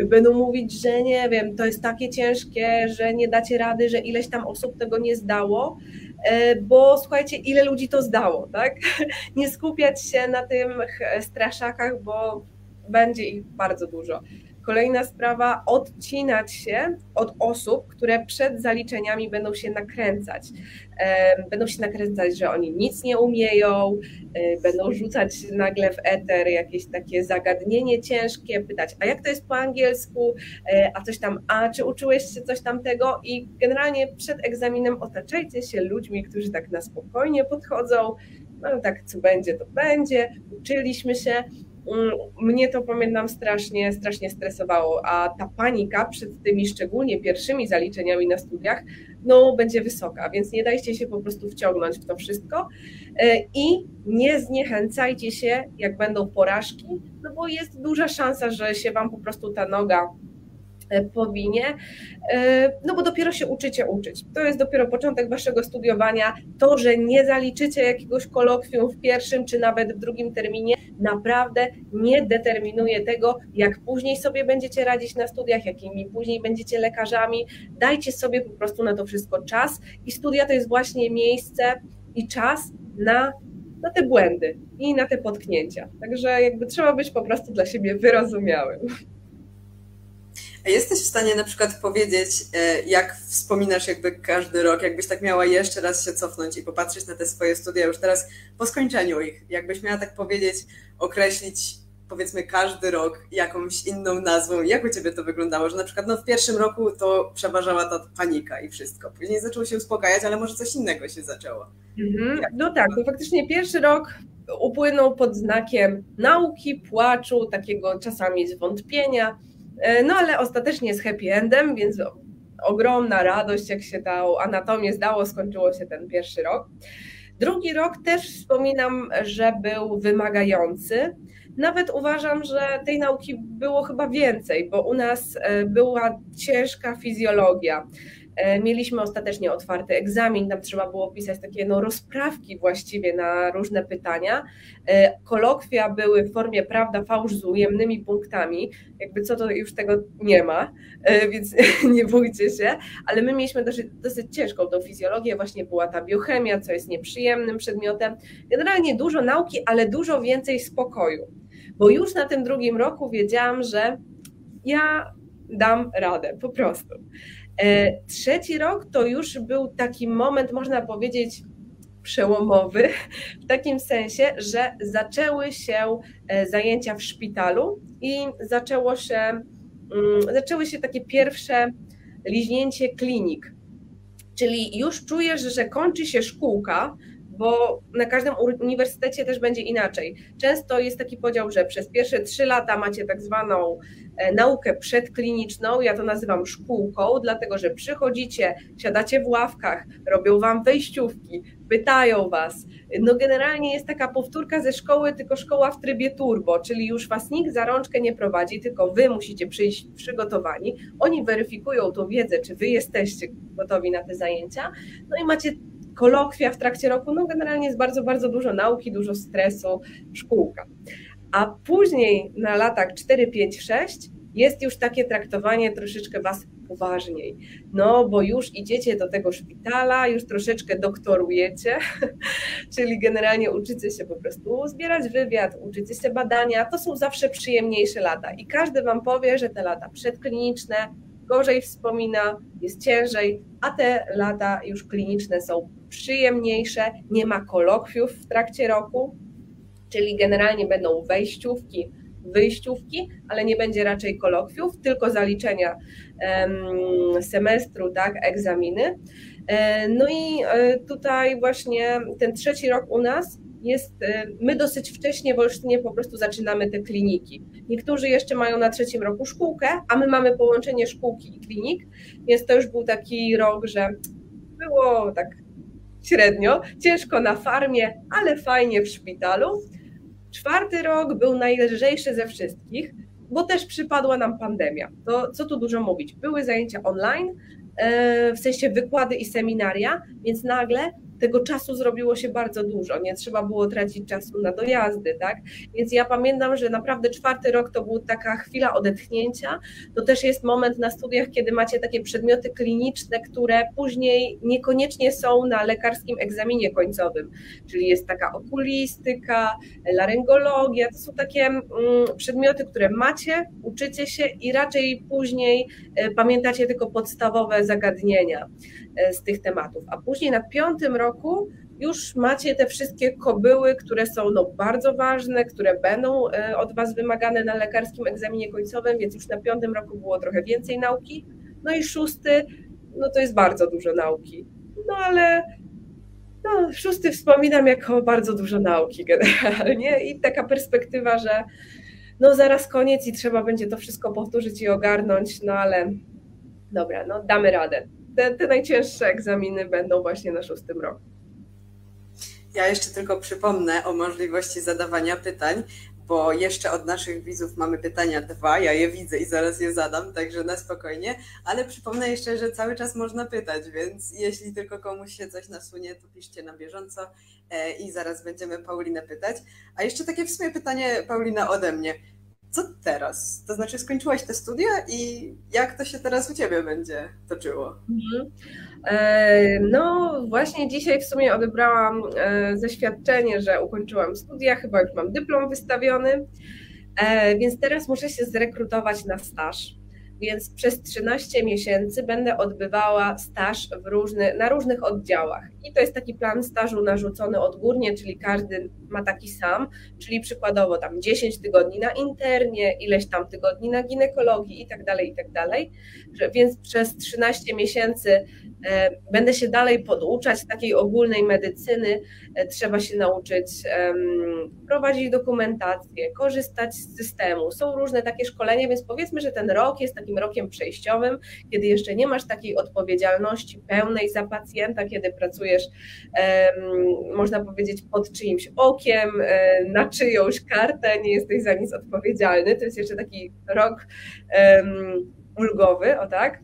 Będą mówić, że nie wiem, to jest takie ciężkie, że nie dacie rady, że ileś tam osób tego nie zdało, e, bo słuchajcie, ile ludzi to zdało, tak? *laughs* Nie skupiać się na tym straszakach, bo będzie ich bardzo dużo. Kolejna sprawa, odcinać się od osób, które przed zaliczeniami będą się nakręcać. Będą się nakręcać, że oni nic nie umieją, będą rzucać nagle w eter jakieś takie zagadnienie ciężkie, pytać, a jak to jest po angielsku, e, a coś tam, a czy uczyłeś się coś tamtego? I generalnie przed egzaminem otaczajcie się ludźmi, którzy tak na spokojnie podchodzą, no tak, co będzie, to będzie, uczyliśmy się, mnie to pamiętam strasznie, strasznie stresowało, a ta panika przed tymi szczególnie pierwszymi zaliczeniami na studiach, no będzie wysoka, więc nie dajcie się po prostu wciągnąć w to wszystko. E, i nie zniechęcajcie się, jak będą porażki, no bo jest duża szansa, że się Wam po prostu ta noga powinie, e, no bo dopiero się uczycie uczyć. To jest dopiero początek waszego studiowania. To, że nie zaliczycie jakiegoś kolokwium w pierwszym czy nawet w drugim terminie, naprawdę nie determinuje tego, jak później sobie będziecie radzić na studiach, jakimi później będziecie lekarzami. Dajcie sobie po prostu na to wszystko czas i studia to jest właśnie miejsce i czas na na te błędy i na te potknięcia. Także jakby trzeba być po prostu dla siebie wyrozumiałym. A jesteś w stanie na przykład powiedzieć, e, jak wspominasz jakby każdy rok, jakbyś tak miała jeszcze raz się cofnąć i popatrzeć na te swoje studia już teraz po skończeniu ich, jakbyś miała tak powiedzieć, określić powiedzmy każdy rok jakąś inną nazwą. Jak u Ciebie to wyglądało? Że na przykład no, w pierwszym roku to przeważała ta panika i wszystko. Później zaczęło się uspokajać, ale może coś innego się zaczęło. Mhm. No tak, no faktycznie pierwszy rok upłynął pod znakiem nauki, płaczu, takiego czasami zwątpienia, no ale ostatecznie z happy endem, więc ogromna radość, jak się tą anatomię zdało, skończyło się ten pierwszy rok. Drugi rok też wspominam, że był wymagający. Nawet uważam, że tej nauki było chyba więcej, bo u nas e, była ciężka fizjologia. E, mieliśmy ostatecznie otwarty egzamin, tam trzeba było pisać takie no, rozprawki właściwie na różne pytania. E, kolokwia były w formie prawda, fałsz z ujemnymi punktami, jakby co to już tego nie ma, e, więc *laughs* nie bójcie się, ale my mieliśmy dosyć, dosyć ciężką tą fizjologię, właśnie była ta biochemia, co jest nieprzyjemnym przedmiotem. Generalnie dużo nauki, ale dużo więcej spokoju, bo już na tym drugim roku wiedziałam, że ja dam radę, po prostu. E, trzeci rok to już był taki moment, można powiedzieć, przełomowy, w takim sensie, że zaczęły się e, zajęcia w szpitalu i zaczęło się, mm, zaczęły się takie pierwsze liźnięcie klinik. Czyli już czujesz, że kończy się szkółka, bo na każdym uniwersytecie też będzie inaczej. Często jest taki podział, że przez pierwsze trzy lata macie tak zwaną e, naukę przedkliniczną, ja to nazywam szkółką, dlatego że przychodzicie, siadacie w ławkach, robią wam wejściówki, pytają was. No generalnie jest taka powtórka ze szkoły, tylko szkoła w trybie turbo, czyli już was nikt za rączkę nie prowadzi, tylko wy musicie przyjść przygotowani. Oni weryfikują tą wiedzę, czy wy jesteście gotowi na te zajęcia. No i macie kolokwia w trakcie roku, no generalnie jest bardzo, bardzo dużo nauki, dużo stresu, szkółka. A później na latach 4, 5, 6 jest już takie traktowanie troszeczkę Was poważniej. No, bo już idziecie do tego szpitala, już troszeczkę doktorujecie, *laughs* czyli generalnie uczycie się po prostu zbierać wywiad, uczycie się badania. To są zawsze przyjemniejsze lata i każdy Wam powie, że te lata przedkliniczne gorzej wspomina, jest ciężej, a te lata już kliniczne są przyjemniejsze, nie ma kolokwiów w trakcie roku, czyli generalnie będą wejściówki, wyjściówki, ale nie będzie raczej kolokwiów, tylko zaliczenia semestru, tak, egzaminy. E, no i e, tutaj właśnie ten trzeci rok u nas jest, e, my dosyć wcześnie w Olsztynie po prostu zaczynamy te kliniki. Niektórzy jeszcze mają na trzecim roku szkółkę, a my mamy połączenie szkółki i klinik, więc to już był taki rok, że było tak średnio, ciężko na farmie, ale fajnie w szpitalu. Czwarty rok był najlżejszy ze wszystkich, bo też przypadła nam pandemia. To co tu dużo mówić? Były zajęcia online, e, w sensie wykłady i seminaria, więc nagle tego czasu zrobiło się bardzo dużo, nie trzeba było tracić czasu na dojazdy, tak? Więc ja pamiętam, że naprawdę czwarty rok to była taka chwila odetchnięcia. To też jest moment na studiach, kiedy macie takie przedmioty kliniczne, które później niekoniecznie są na lekarskim egzaminie końcowym, czyli jest taka okulistyka, laryngologia, to są takie mm, przedmioty, które macie, uczycie się i raczej później e, pamiętacie tylko podstawowe zagadnienia. E, z tych tematów. A później na piątym roku już macie te wszystkie kobyły, które są no, bardzo ważne, które będą e, od Was wymagane na lekarskim egzaminie końcowym, więc już na piątym roku było trochę więcej nauki. No i szósty, no to jest bardzo dużo nauki. No ale no, szósty wspominam jako bardzo dużo nauki generalnie i taka perspektywa, że no zaraz koniec i trzeba będzie to wszystko powtórzyć i ogarnąć, no ale dobra, no damy radę te, te najcięższe egzaminy będą właśnie na szóstym roku. Ja jeszcze tylko przypomnę o możliwości zadawania pytań, bo jeszcze od naszych widzów mamy pytania dwa, ja je widzę i zaraz je zadam, także na spokojnie, ale przypomnę jeszcze, że cały czas można pytać, więc jeśli tylko komuś się coś nasunie, to piszcie na bieżąco e, i zaraz będziemy Paulinę pytać. A jeszcze takie w sumie pytanie, Paulina, ode mnie co teraz? To znaczy skończyłaś te studia i jak to się teraz u Ciebie będzie toczyło? Mhm. E, no właśnie dzisiaj w sumie odebrałam e, zaświadczenie, że ukończyłam studia, chyba już mam dyplom wystawiony, e, więc teraz muszę się zrekrutować na staż więc przez 13 miesięcy będę odbywała staż różny, na różnych oddziałach. I to jest taki plan stażu narzucony odgórnie, czyli każdy ma taki sam, czyli przykładowo tam 10 tygodni na internie, ileś tam tygodni na ginekologii i tak dalej, i tak dalej. Więc przez 13 miesięcy E, będę się dalej poduczać takiej ogólnej medycyny. E, trzeba się nauczyć prowadzić dokumentację, korzystać z systemu. Są różne takie szkolenia, więc powiedzmy, że ten rok jest takim rokiem przejściowym, kiedy jeszcze nie masz takiej odpowiedzialności pełnej za pacjenta, kiedy pracujesz, można powiedzieć, pod czyimś okiem, e, na czyjąś kartę, nie jesteś za nic odpowiedzialny. To jest jeszcze taki rok ulgowy, o tak?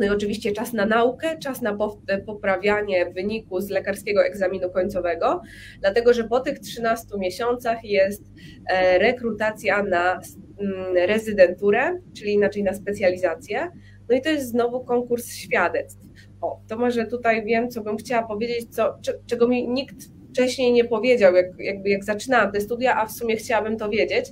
No i oczywiście czas na naukę, czas na poprawianie wyniku z lekarskiego egzaminu końcowego, dlatego że po tych 13 miesiącach jest e, rekrutacja na mm, rezydenturę, czyli inaczej na specjalizację. No i to jest znowu konkurs świadectw. O, to może tutaj wiem, co bym chciała powiedzieć, co, czego mi nikt wcześniej nie powiedział, jak, jakby jak zaczynałam te studia, a w sumie chciałabym to wiedzieć.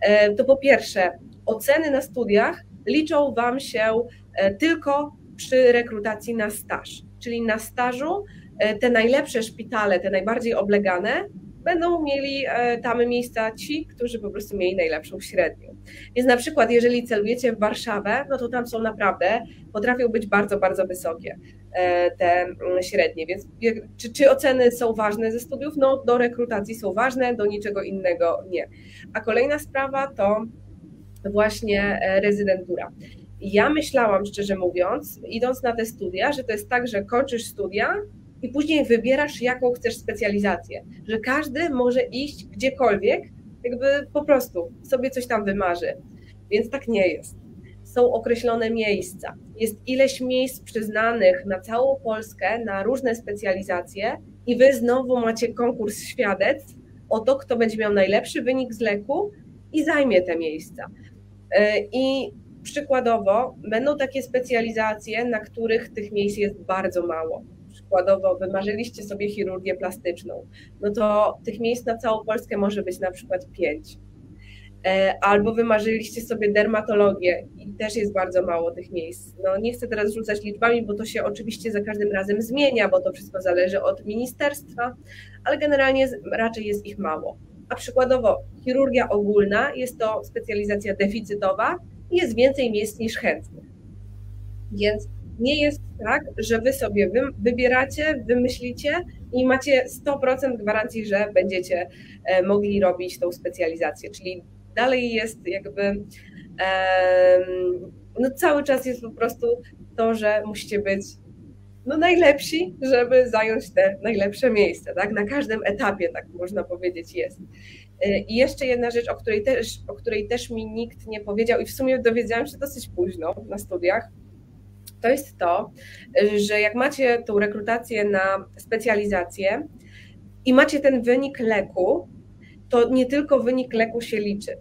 E, to po pierwsze, oceny na studiach liczą Wam się E, tylko przy rekrutacji na staż. Czyli na stażu e, te najlepsze szpitale, te najbardziej oblegane, będą mieli e, tam miejsca ci, którzy po prostu mieli najlepszą średnią. Więc na przykład, jeżeli celujecie w Warszawę, no to tam są naprawdę, potrafią być bardzo, bardzo wysokie e, te mm, średnie. Więc czy, czy oceny są ważne ze studiów? No, do rekrutacji są ważne, do niczego innego nie. A kolejna sprawa to właśnie e, rezydentura. Ja myślałam, szczerze mówiąc, idąc na te studia, że to jest tak, że kończysz studia i później wybierasz, jaką chcesz specjalizację, że każdy może iść gdziekolwiek, jakby po prostu sobie coś tam wymarzy. Więc tak nie jest. Są określone miejsca. Jest ileś miejsc przyznanych na całą Polskę na różne specjalizacje, i wy znowu macie konkurs świadectw o to, kto będzie miał najlepszy wynik z leku i zajmie te miejsca. E, I przykładowo będą takie specjalizacje, na których tych miejsc jest bardzo mało. Przykładowo wymarzyliście sobie chirurgię plastyczną, no to tych miejsc na całą Polskę może być na przykład pięć. E, albo wymarzyliście sobie dermatologię i też jest bardzo mało tych miejsc. No nie chcę teraz rzucać liczbami, bo to się oczywiście za każdym razem zmienia, bo to wszystko zależy od ministerstwa, ale generalnie raczej jest ich mało. A przykładowo chirurgia ogólna jest to specjalizacja deficytowa i jest więcej miejsc niż chętnych. Więc nie jest tak, że wy sobie wybieracie, wymyślicie i macie 100% gwarancji, że będziecie e, mogli robić tą specjalizację. Czyli dalej jest jakby no cały czas jest po prostu to, że musicie być no najlepsi, żeby zająć te najlepsze miejsca, tak? Na każdym etapie, tak można powiedzieć, jest. Y, I jeszcze jedna rzecz, o której, też, o której też mi nikt nie powiedział i w sumie dowiedziałam się dosyć późno na studiach, to jest to, że jak macie tą rekrutację na specjalizację i macie ten wynik leku, to nie tylko wynik leku się liczy.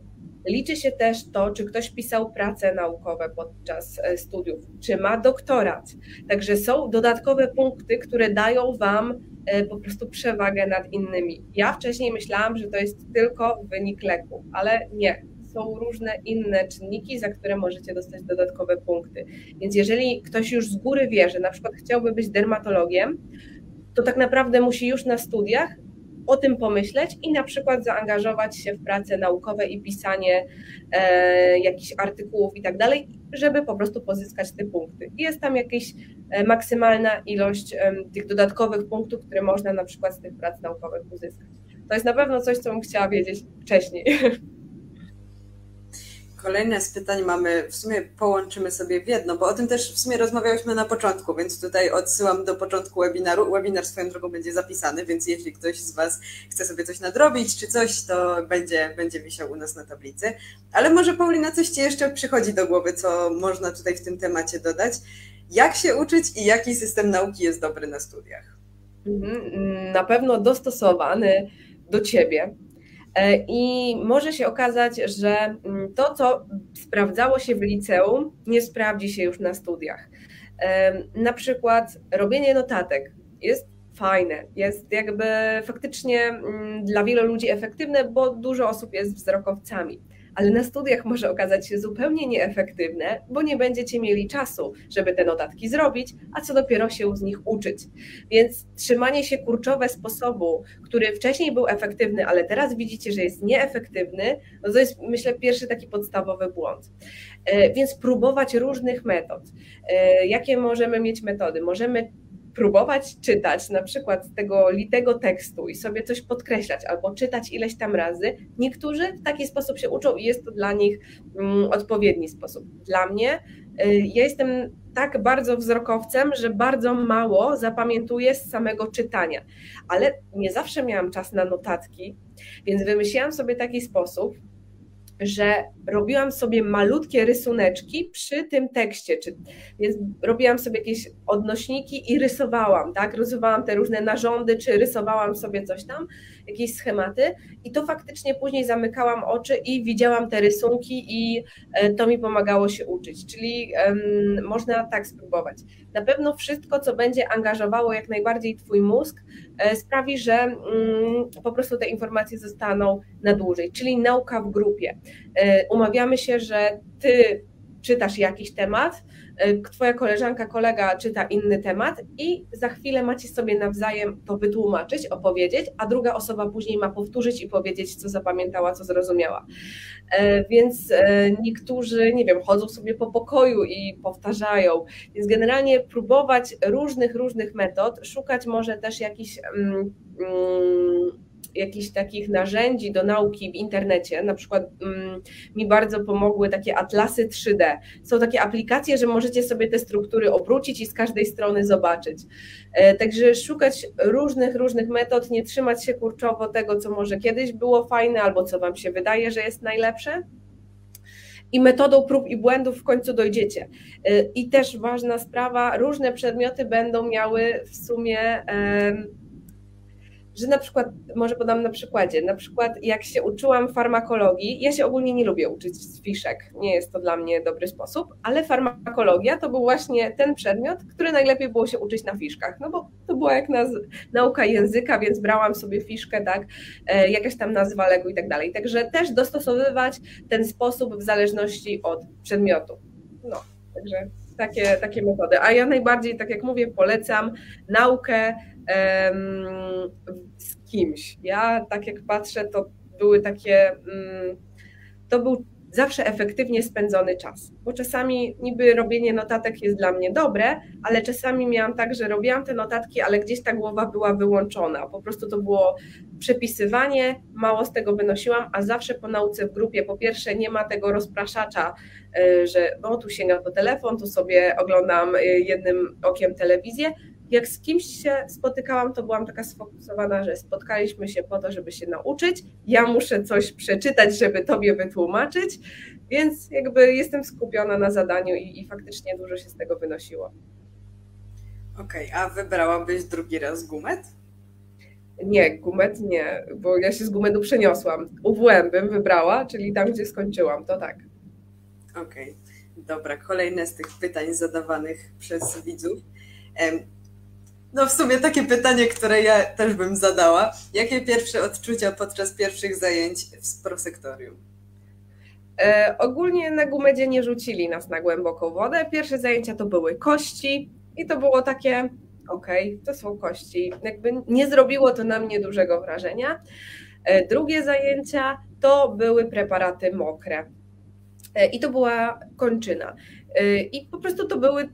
Liczy się też to, czy ktoś pisał prace naukowe podczas e, studiów, czy ma doktorat. Także są dodatkowe punkty, które dają Wam e, po prostu przewagę nad innymi. Ja wcześniej myślałam, że to jest tylko wynik leku, ale nie. Są różne inne czynniki, za które możecie dostać dodatkowe punkty. Więc jeżeli ktoś już z góry wie, że na przykład chciałby być dermatologiem, to tak naprawdę musi już na studiach o tym pomyśleć i na przykład zaangażować się w prace naukowe i pisanie e, jakichś artykułów i tak dalej, żeby po prostu pozyskać te punkty. Jest tam jakaś e, maksymalna ilość e, tych dodatkowych punktów, które można na przykład z tych prac naukowych uzyskać. To jest na pewno coś, co bym chciała wiedzieć wcześniej. *laughs* Kolejne z pytań mamy, w sumie połączymy sobie w jedno, bo o tym też w sumie rozmawiałyśmy na początku, więc tutaj odsyłam do początku webinaru. Webinar swoją drogą będzie zapisany, więc jeśli ktoś z Was chce sobie coś nadrobić czy coś, to będzie, będzie wisiał u nas na tablicy. Ale może Paulina, coś Ci jeszcze przychodzi do głowy, co można tutaj w tym temacie dodać. Jak się uczyć i jaki system nauki jest dobry na studiach? Mhm, na pewno dostosowany do Ciebie, I może się okazać, że mm, to, co sprawdzało się w liceum, nie sprawdzi się już na studiach. E, na przykład robienie notatek jest fajne, jest jakby faktycznie mm, dla wielu ludzi efektywne, bo dużo osób jest wzrokowcami ale na studiach może okazać się zupełnie nieefektywne, bo nie będziecie mieli czasu, żeby te notatki zrobić, a co dopiero się z nich uczyć. Więc trzymanie się kurczowe sposobu, który wcześniej był efektywny, ale teraz widzicie, że jest nieefektywny, no to jest myślę pierwszy taki podstawowy błąd. E, więc próbować różnych metod. E, jakie możemy mieć metody? Możemy próbować czytać na przykład z tego litego tekstu i sobie coś podkreślać albo czytać ileś tam razy, niektórzy w taki sposób się uczą i jest to dla nich mm, odpowiedni sposób. Dla mnie, y, ja jestem tak bardzo wzrokowcem, że bardzo mało zapamiętuję z samego czytania, ale nie zawsze miałam czas na notatki, więc wymyśliłam sobie taki sposób, że robiłam sobie malutkie rysuneczki przy tym tekście, czy, więc robiłam sobie jakieś odnośniki i rysowałam, tak? Rysowałam te różne narządy, czy rysowałam sobie coś tam, jakieś schematy i to faktycznie później zamykałam oczy i widziałam te rysunki i e, to mi pomagało się uczyć, czyli um, można tak spróbować. Na pewno wszystko, co będzie angażowało jak najbardziej Twój mózg, e, sprawi, że um, po prostu te informacje zostaną na dłużej, czyli nauka w grupie. E, umawiamy się, że Ty czytasz jakiś temat, twoja koleżanka, kolega czyta inny temat i za chwilę macie sobie nawzajem to wytłumaczyć, opowiedzieć, a druga osoba później ma powtórzyć i powiedzieć, co zapamiętała, co zrozumiała. E, więc e, niektórzy, nie wiem, chodzą sobie po pokoju i powtarzają. Więc generalnie próbować różnych, różnych metod, szukać może też jakichś. Mm, mm, jakichś takich narzędzi do nauki w internecie, na przykład mm, mi bardzo pomogły takie atlasy 3D. Są takie aplikacje, że możecie sobie te struktury obrócić i z każdej strony zobaczyć. E, także szukać różnych, różnych metod, nie trzymać się kurczowo tego, co może kiedyś było fajne albo co Wam się wydaje, że jest najlepsze i metodą prób i błędów w końcu dojdziecie. E, I też ważna sprawa, różne przedmioty będą miały w sumie że na przykład, może podam na przykładzie, na przykład jak się uczyłam farmakologii, ja się ogólnie nie lubię uczyć z fiszek, nie jest to dla mnie dobry sposób, ale farmakologia to był właśnie ten przedmiot, który najlepiej było się uczyć na fiszkach, no bo to była jak naz- nauka języka, więc brałam sobie fiszkę, tak, e, jakaś tam nazwa leku i tak dalej, także też dostosowywać ten sposób w zależności od przedmiotu, no, także takie, takie metody, a ja najbardziej, tak jak mówię, polecam naukę z kimś. Ja tak jak patrzę, to były takie, mm, to był zawsze efektywnie spędzony czas, bo czasami niby robienie notatek jest dla mnie dobre, ale czasami miałam tak, że robiłam te notatki, ale gdzieś ta głowa była wyłączona, po prostu to było przepisywanie, mało z tego wynosiłam, a zawsze po nauce w grupie, po pierwsze nie ma tego rozpraszacza, e, że no tu sięgam po telefon, tu sobie oglądam e, jednym okiem telewizję, jak z kimś się spotykałam, to byłam taka sfokusowana, że spotkaliśmy się po to, żeby się nauczyć. Ja muszę coś przeczytać, żeby tobie wytłumaczyć, więc jakby jestem skupiona na zadaniu i, i faktycznie dużo się z tego wynosiło. Okej, okay, a wybrałabyś drugi raz gumet? Nie, gumet nie, bo ja się z gumetu przeniosłam. UWM bym wybrała, czyli tam, gdzie skończyłam, to tak. Okej, okay. dobra. Kolejne z tych pytań zadawanych przez widzów. No w sumie takie pytanie, które ja też bym zadała. Jakie pierwsze odczucia podczas pierwszych zajęć w prosektorium? E, ogólnie na Gumedzie nie rzucili nas na głęboką wodę. Pierwsze zajęcia to były kości i to było takie, okej, okay, to są kości. Jakby nie zrobiło to na mnie dużego wrażenia. E, drugie zajęcia to były preparaty mokre. E, I to była kończyna. E, I po prostu to były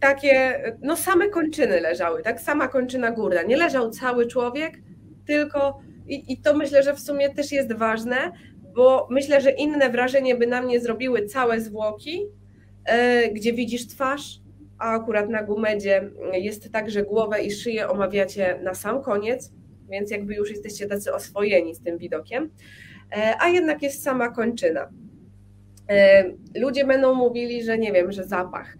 takie, no same kończyny leżały, tak, sama kończyna górna. Nie leżał cały człowiek, tylko i, i to myślę, że w sumie też jest ważne, bo myślę, że inne wrażenie by na mnie zrobiły całe zwłoki, e, gdzie widzisz twarz, a akurat na gumedzie jest tak, że głowę i szyję omawiacie na sam koniec, więc jakby już jesteście tacy oswojeni z tym widokiem, e, a jednak jest sama kończyna. E, ludzie będą mówili, że nie wiem, że zapach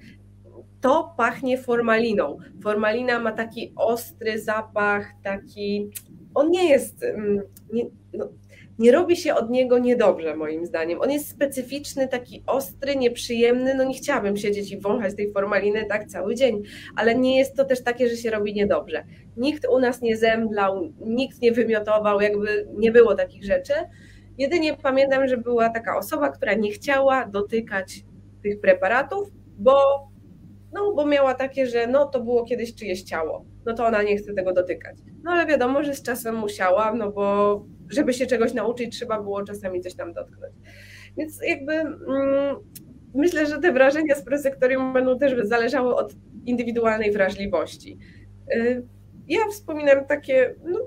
to pachnie formaliną. Formalina ma taki ostry zapach, taki. On nie jest. Mm, nie, no, nie robi się od niego niedobrze, moim zdaniem. On jest specyficzny, taki ostry, nieprzyjemny. No nie chciałabym siedzieć i wąchać tej formaliny tak cały dzień, ale nie jest to też takie, że się robi niedobrze. Nikt u nas nie zemdlał, nikt nie wymiotował, jakby nie było takich rzeczy. Jedynie pamiętam, że była taka osoba, która nie chciała dotykać tych preparatów, bo no, bo miała takie, że no to było kiedyś czyjeś ciało, no to ona nie chce tego dotykać. No ale wiadomo, że z czasem musiała, no bo żeby się czegoś nauczyć, trzeba było czasami coś tam dotknąć. Więc jakby mm, myślę, że te wrażenia z prosektorium będą też zależały od indywidualnej wrażliwości. Y, ja wspominam takie, no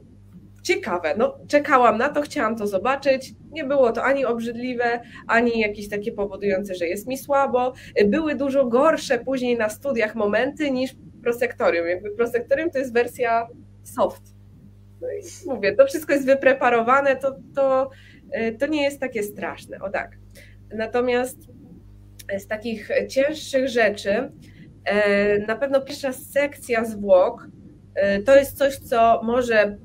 ciekawe. No, czekałam na to, chciałam to zobaczyć. Nie było to ani obrzydliwe, ani jakieś takie powodujące, że jest mi słabo. Były dużo gorsze później na studiach momenty niż prosektorium. Jakby prosektorium to jest wersja soft. No i mówię, to wszystko jest wypreparowane, to, to, to nie jest takie straszne. O tak. Natomiast z takich cięższych rzeczy, e, na pewno pierwsza sekcja zwłok e, to jest coś, co może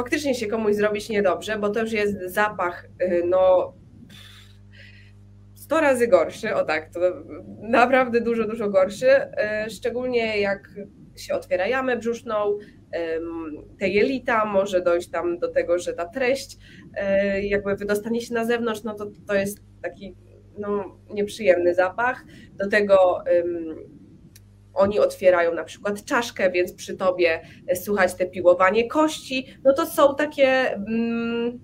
faktycznie się komuś zrobić niedobrze, bo to już jest zapach, y, no 100 razy gorszy, o tak, to naprawdę dużo, dużo gorszy, y, szczególnie jak się otwiera jamę brzuszną, te jelita, może dojść tam do tego, że ta treść y, jakby wydostanie się na zewnątrz, no to to jest taki no, nieprzyjemny zapach. Do tego oni otwierają na przykład czaszkę, więc przy tobie słychać te piłowanie kości. No to są takie um,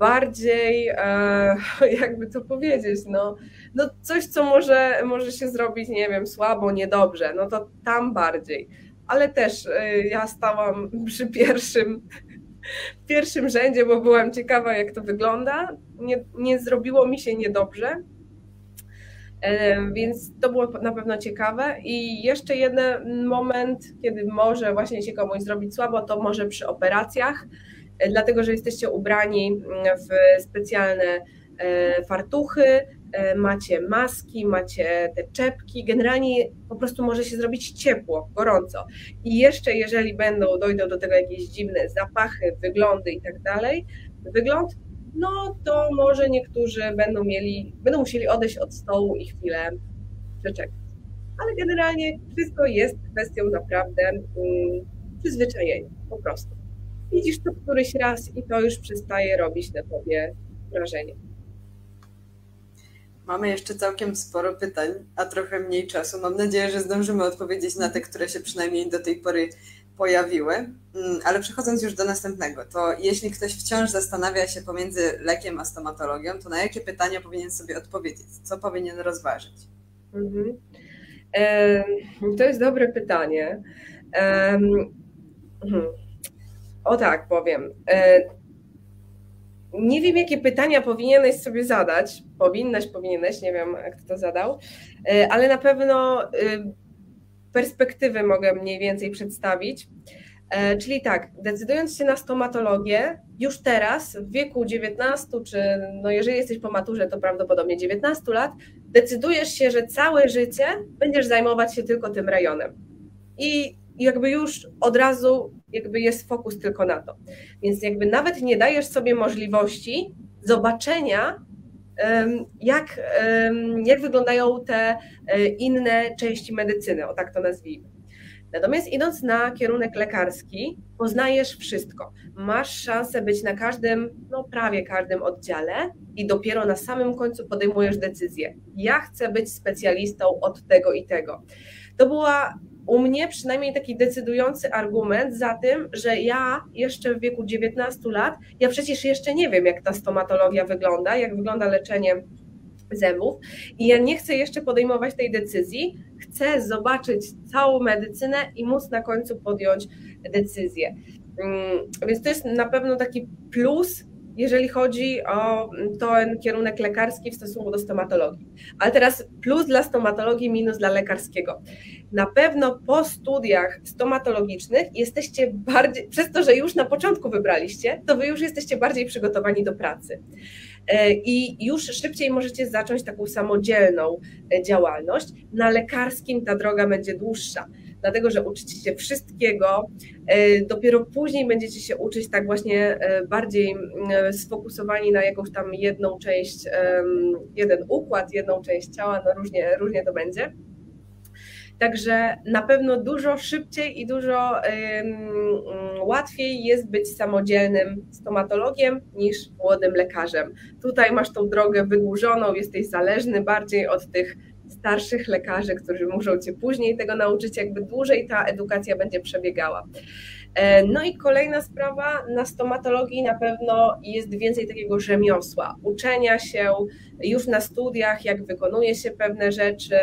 bardziej, e, *laughs* jakby to powiedzieć, no, no coś, co może, może się zrobić, nie wiem, słabo, niedobrze, no to tam bardziej. Ale też e, ja stałam *laughs* przy pierwszym w pierwszym rzędzie, bo byłam ciekawa, jak to wygląda. Nie, nie zrobiło mi się niedobrze, więc to było na pewno ciekawe. I jeszcze jeden moment, kiedy może właśnie się komuś zrobić słabo, to może przy operacjach, e, dlatego że jesteście ubrani w specjalne e, fartuchy, E, macie maski, macie te czepki, generalnie po prostu może się zrobić ciepło, gorąco. I jeszcze jeżeli będą, dojdą do tego jakieś dziwne zapachy, wyglądy i tak dalej, wygląd, no to może niektórzy będą mieli, będą musieli odejść od stołu i chwilę przeczekać. Ale generalnie wszystko jest kwestią naprawdę um, przyzwyczajenia, po prostu. Widzisz to któryś raz i to już przestaje robić na tobie wrażenie. Mamy jeszcze całkiem sporo pytań, a trochę mniej czasu. Mam nadzieję, że zdążymy odpowiedzieć na te, które się przynajmniej do tej pory pojawiły. Mm, ale przechodząc już do następnego, to jeśli ktoś wciąż zastanawia się pomiędzy lekiem a stomatologią, to na jakie pytania powinien sobie odpowiedzieć? Co powinien rozważyć? Mhm. To jest dobre pytanie. Hmm. O tak, powiem. E, nie wiem, jakie pytania powinieneś sobie zadać. Powinnaś, powinieneś, nie wiem, kto to zadał, e, ale na pewno e, perspektywy mogę mniej więcej przedstawić. E, czyli tak, decydując się na stomatologię, już teraz w wieku 19, czy no jeżeli jesteś po maturze, to prawdopodobnie 19 lat, decydujesz się, że całe życie będziesz zajmować się tylko tym rejonem. I jakby już od razu jakby jest fokus tylko na to. Więc jakby nawet nie dajesz sobie możliwości zobaczenia, jak, jak wyglądają te e, inne części medycyny, o tak to nazwijmy. Natomiast idąc na kierunek lekarski, poznajesz wszystko. Masz szansę być na każdym, no prawie każdym oddziale i dopiero na samym końcu podejmujesz decyzję. Ja chcę być specjalistą od tego i tego. To była u mnie przynajmniej taki decydujący argument za tym, że ja jeszcze w wieku 19 lat, ja przecież jeszcze nie wiem, jak ta stomatologia wygląda, jak wygląda leczenie zębów i ja nie chcę jeszcze podejmować tej decyzji, chcę zobaczyć całą medycynę i móc na końcu podjąć decyzję. Mm, więc to jest na pewno taki plus jeżeli chodzi o ten kierunek lekarski w stosunku do stomatologii. Ale teraz plus dla stomatologii, minus dla lekarskiego. Na pewno po studiach stomatologicznych jesteście bardziej, przez to, że już na początku wybraliście, to wy już jesteście bardziej przygotowani do pracy. E, I już szybciej możecie zacząć taką samodzielną e, działalność. Na lekarskim ta droga będzie dłuższa dlatego że uczycie się wszystkiego. E, dopiero później będziecie się uczyć tak właśnie e, bardziej sfokusowani na jakąś tam jedną część, jeden układ, jedną część ciała, no różnie, różnie to będzie. Także na pewno dużo szybciej i dużo łatwiej jest być samodzielnym stomatologiem niż młodym lekarzem. Tutaj masz tą drogę wydłużoną, jesteś zależny bardziej od tych starszych lekarzy, którzy muszą cię później tego nauczyć, jakby dłużej ta edukacja będzie przebiegała. E, no i kolejna sprawa, na stomatologii na pewno jest więcej takiego rzemiosła, uczenia się już na studiach, jak wykonuje się pewne rzeczy,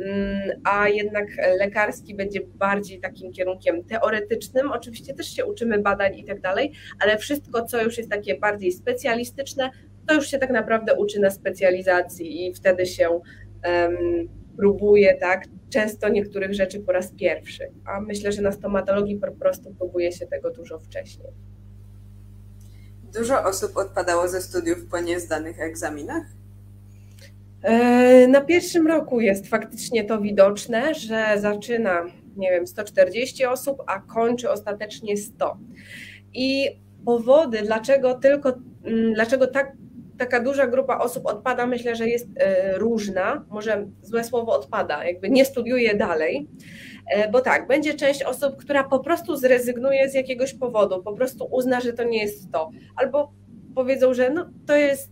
mm, a jednak lekarski będzie bardziej takim kierunkiem teoretycznym. Oczywiście też się uczymy badań i tak dalej, ale wszystko, co już jest takie bardziej specjalistyczne, to już się tak naprawdę uczy na specjalizacji i wtedy się próbuje tak, często niektórych rzeczy po raz pierwszy, a myślę, że na stomatologii po prostu próbuje się tego dużo wcześniej. Dużo osób odpadało ze studiów po niezdanych egzaminach? E, na pierwszym roku jest faktycznie to widoczne, że zaczyna, nie wiem, 140 osób, a kończy ostatecznie 100. I powody, dlaczego tylko, mm, dlaczego tak taka duża grupa osób odpada, myślę, że jest e, różna, może złe słowo odpada, jakby nie studiuje dalej, e, bo tak, będzie część osób, która po prostu zrezygnuje z jakiegoś powodu, po prostu uzna, że to nie jest to, albo powiedzą, że no, to jest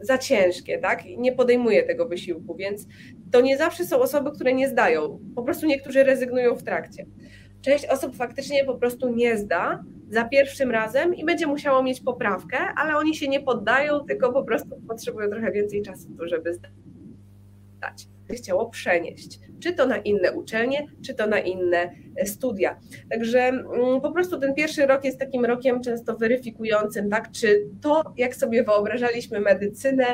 za ciężkie, tak? Nie podejmuje tego wysiłku, więc to nie zawsze są osoby, które nie zdają. Po prostu niektórzy rezygnują w trakcie. Część osób faktycznie po prostu nie zda za pierwszym razem i będzie musiało mieć poprawkę, ale oni się nie poddają, tylko po prostu potrzebują trochę więcej czasu, żeby zdać. Chciało przenieść, czy to na inne uczelnie, czy to na inne e, studia. Także mm, po prostu ten pierwszy rok jest takim rokiem często weryfikującym, tak, czy to, jak sobie wyobrażaliśmy medycynę,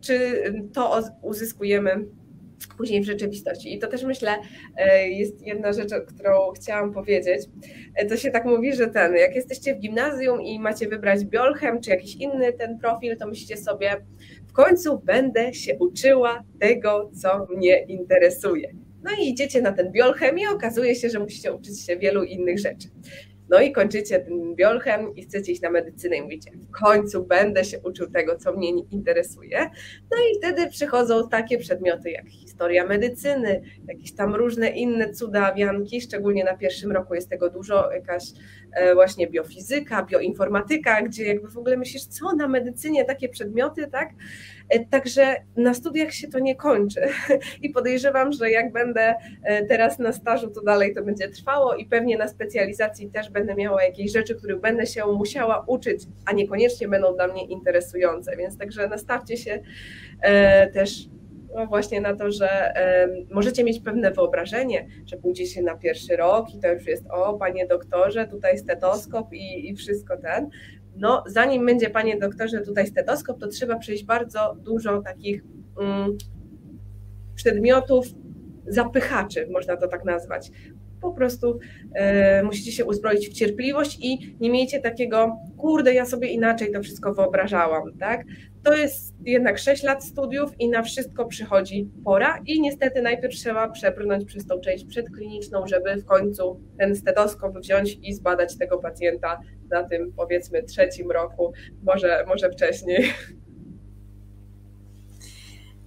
czy to uzyskujemy później w rzeczywistości. I to też myślę, e, jest jedna rzecz, którą chciałam powiedzieć. E, to się tak mówi, że ten, jak jesteście w gimnazjum i macie wybrać biolchem czy jakiś inny ten profil, to myślicie sobie, w końcu będę się uczyła tego, co mnie interesuje. No i idziecie na ten biolchem i okazuje się, że musicie uczyć się wielu innych rzeczy. No i kończycie tym biolchem i chcecie iść na medycynę i mówicie, w końcu będę się uczył tego, co mnie interesuje. No i wtedy przychodzą takie przedmioty jak historia medycyny, jakieś tam różne inne cudawianki, szczególnie na pierwszym roku jest tego dużo, jakaś właśnie biofizyka, bioinformatyka, gdzie jakby w ogóle myślisz, co na medycynie takie przedmioty, tak? E, także na studiach się to nie kończy *laughs* i podejrzewam, że jak będę e, teraz na stażu, to dalej to będzie trwało i pewnie na specjalizacji też będę miała jakieś rzeczy, których będę się musiała uczyć, a niekoniecznie będą dla mnie interesujące, więc także nastawcie się e, też no właśnie na to, że możecie mieć pewne wyobrażenie, że pójdziecie na pierwszy rok i to już jest, o panie doktorze, tutaj stetoskop i, i wszystko ten, no zanim będzie panie doktorze tutaj stetoskop, to trzeba przejść bardzo dużo takich mm, przedmiotów, zapychaczy, można to tak nazwać. Po prostu e, musicie się uzbroić w cierpliwość i nie miejcie takiego, kurde, ja sobie inaczej to wszystko wyobrażałam, tak? To jest jednak 6 lat studiów i na wszystko przychodzi pora i niestety najpierw trzeba przebrnąć przez tą część przedkliniczną, żeby w końcu ten stetoskop wziąć i zbadać tego pacjenta na tym powiedzmy trzecim roku, może, może wcześniej.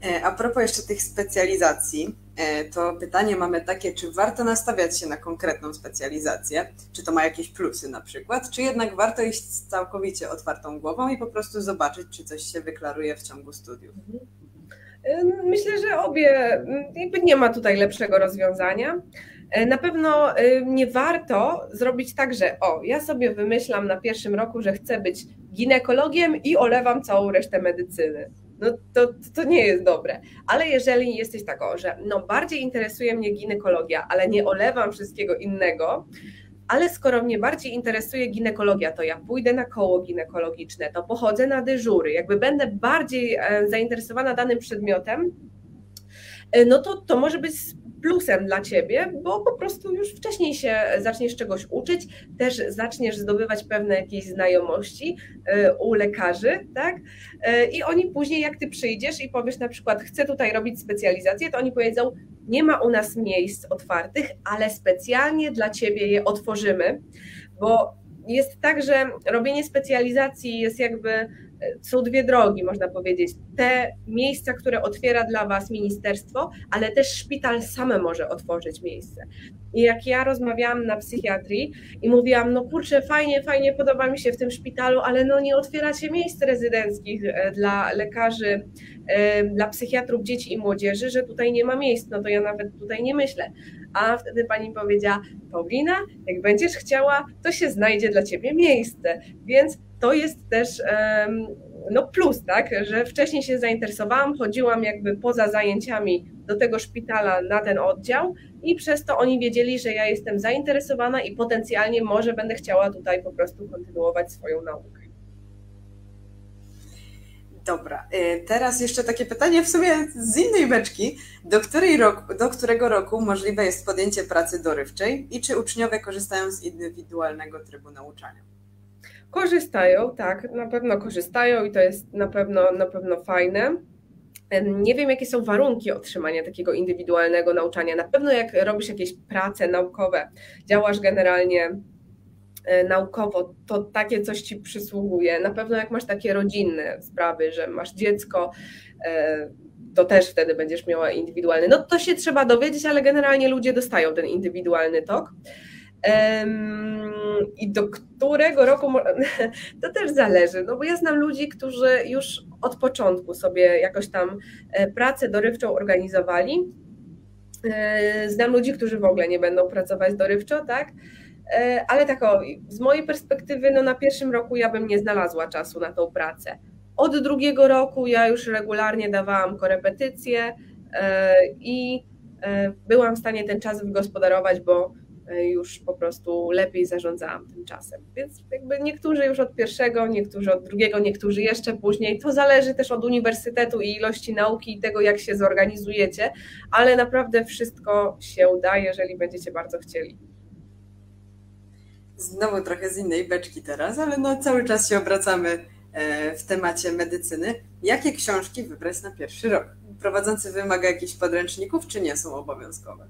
E, a propos jeszcze tych specjalizacji, to pytanie mamy takie, czy warto nastawiać się na konkretną specjalizację? Czy to ma jakieś plusy na przykład? Czy jednak warto iść z całkowicie otwartą głową i po prostu zobaczyć, czy coś się wyklaruje w ciągu studiów? E, myślę, że obie, jakby nie ma tutaj lepszego rozwiązania. Na pewno nie warto zrobić tak, że o, ja sobie wymyślam na pierwszym roku, że chcę być ginekologiem i olewam całą resztę medycyny no to, to nie jest dobre. Ale jeżeli jesteś taką, że no bardziej interesuje mnie ginekologia, ale nie olewam wszystkiego innego, ale skoro mnie bardziej interesuje ginekologia, to ja pójdę na koło ginekologiczne, to pochodzę na dyżury, jakby będę bardziej e, zainteresowana danym przedmiotem, e, no to to może być plusem dla ciebie, bo po prostu już wcześniej się zaczniesz czegoś uczyć, też zaczniesz zdobywać pewne jakieś znajomości e, u lekarzy, tak? E, I oni później, jak ty przyjdziesz i powiesz na przykład, chcę tutaj robić specjalizację, to oni powiedzą, nie ma u nas miejsc otwartych, ale specjalnie dla ciebie je otworzymy, bo jest tak, że robienie specjalizacji jest jakby są dwie drogi, można powiedzieć. Te miejsca, które otwiera dla Was ministerstwo, ale też szpital same może otworzyć miejsce. I jak ja rozmawiałam na psychiatrii i mówiłam, no kurczę, fajnie, fajnie, podoba mi się w tym szpitalu, ale no nie otwieracie miejsc rezydenckich e, dla lekarzy, e, dla psychiatrów dzieci i młodzieży, że tutaj nie ma miejsc, no to ja nawet tutaj nie myślę. A wtedy pani powiedziała, Paulina, jak będziesz chciała, to się znajdzie dla ciebie miejsce. Więc to jest też no plus, tak, że wcześniej się zainteresowałam, chodziłam jakby poza zajęciami do tego szpitala na ten oddział i przez to oni wiedzieli, że ja jestem zainteresowana i potencjalnie może będę chciała tutaj po prostu kontynuować swoją naukę. Dobra, y, teraz jeszcze takie pytanie w sumie z innej beczki. Do, której roku, do którego roku możliwe jest podjęcie pracy dorywczej i czy uczniowie korzystają z indywidualnego trybu nauczania? Korzystają, tak, na pewno korzystają i to jest na pewno, na pewno fajne. Nie wiem, jakie są warunki otrzymania takiego indywidualnego nauczania. Na pewno, jak robisz jakieś prace naukowe, działasz generalnie e, naukowo, to takie coś ci przysługuje. Na pewno, jak masz takie rodzinne sprawy, że masz dziecko, e, to też wtedy będziesz miała indywidualny. No to się trzeba dowiedzieć, ale generalnie ludzie dostają ten indywidualny tok. I do którego roku *laughs* to też zależy, no bo ja znam ludzi, którzy już od początku sobie jakoś tam e, pracę dorywczą organizowali. E, znam ludzi, którzy w ogóle nie będą pracować dorywczo, tak? E, ale tak o, z mojej perspektywy, no na pierwszym roku ja bym nie znalazła czasu na tą pracę. Od drugiego roku ja już regularnie dawałam korepetycje i byłam w stanie ten czas wygospodarować, bo już po prostu lepiej zarządzałam tym czasem. Więc jakby niektórzy już od pierwszego, niektórzy od drugiego, niektórzy jeszcze później. To zależy też od uniwersytetu i ilości nauki i tego, jak się zorganizujecie, ale naprawdę wszystko się uda, jeżeli będziecie bardzo chcieli. Znowu trochę z innej beczki teraz, ale no cały czas się obracamy e, w temacie medycyny. Jakie książki wybrać na pierwszy rok? Prowadzący wymaga jakichś podręczników, czy nie są obowiązkowe?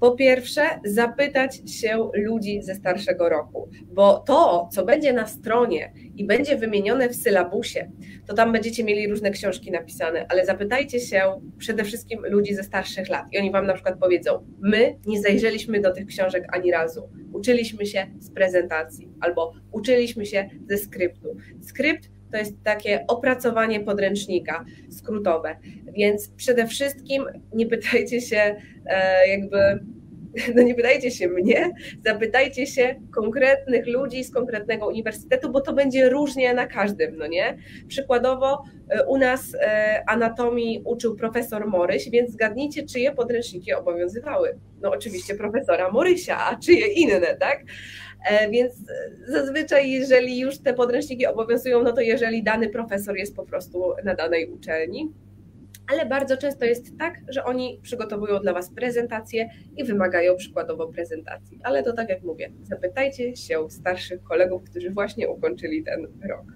Po pierwsze, zapytać się ludzi ze starszego roku, bo to, co będzie na stronie i będzie wymienione w sylabusie, to tam będziecie mieli różne książki napisane, ale zapytajcie się przede wszystkim ludzi ze starszych lat i oni wam na przykład powiedzą: My nie zajrzeliśmy do tych książek ani razu, uczyliśmy się z prezentacji albo uczyliśmy się ze skryptu. Skrypt to jest takie opracowanie podręcznika skrótowe, więc przede wszystkim nie pytajcie się e, jakby *laughs* no nie pytajcie się mnie, zapytajcie się konkretnych ludzi z konkretnego uniwersytetu, bo to będzie różnie na każdym, no nie? Przykładowo e, u nas e, anatomii uczył profesor Moryś, więc zgadnijcie, czyje podręczniki obowiązywały. No oczywiście profesora Morysia, a czyje inne, tak? E, więc zazwyczaj, jeżeli już te podręczniki obowiązują, no to jeżeli dany profesor jest po prostu na danej uczelni, ale bardzo często jest tak, że oni przygotowują dla Was prezentacje i wymagają przykładowo prezentacji. Ale to tak jak mówię, zapytajcie się starszych kolegów, którzy właśnie ukończyli ten rok.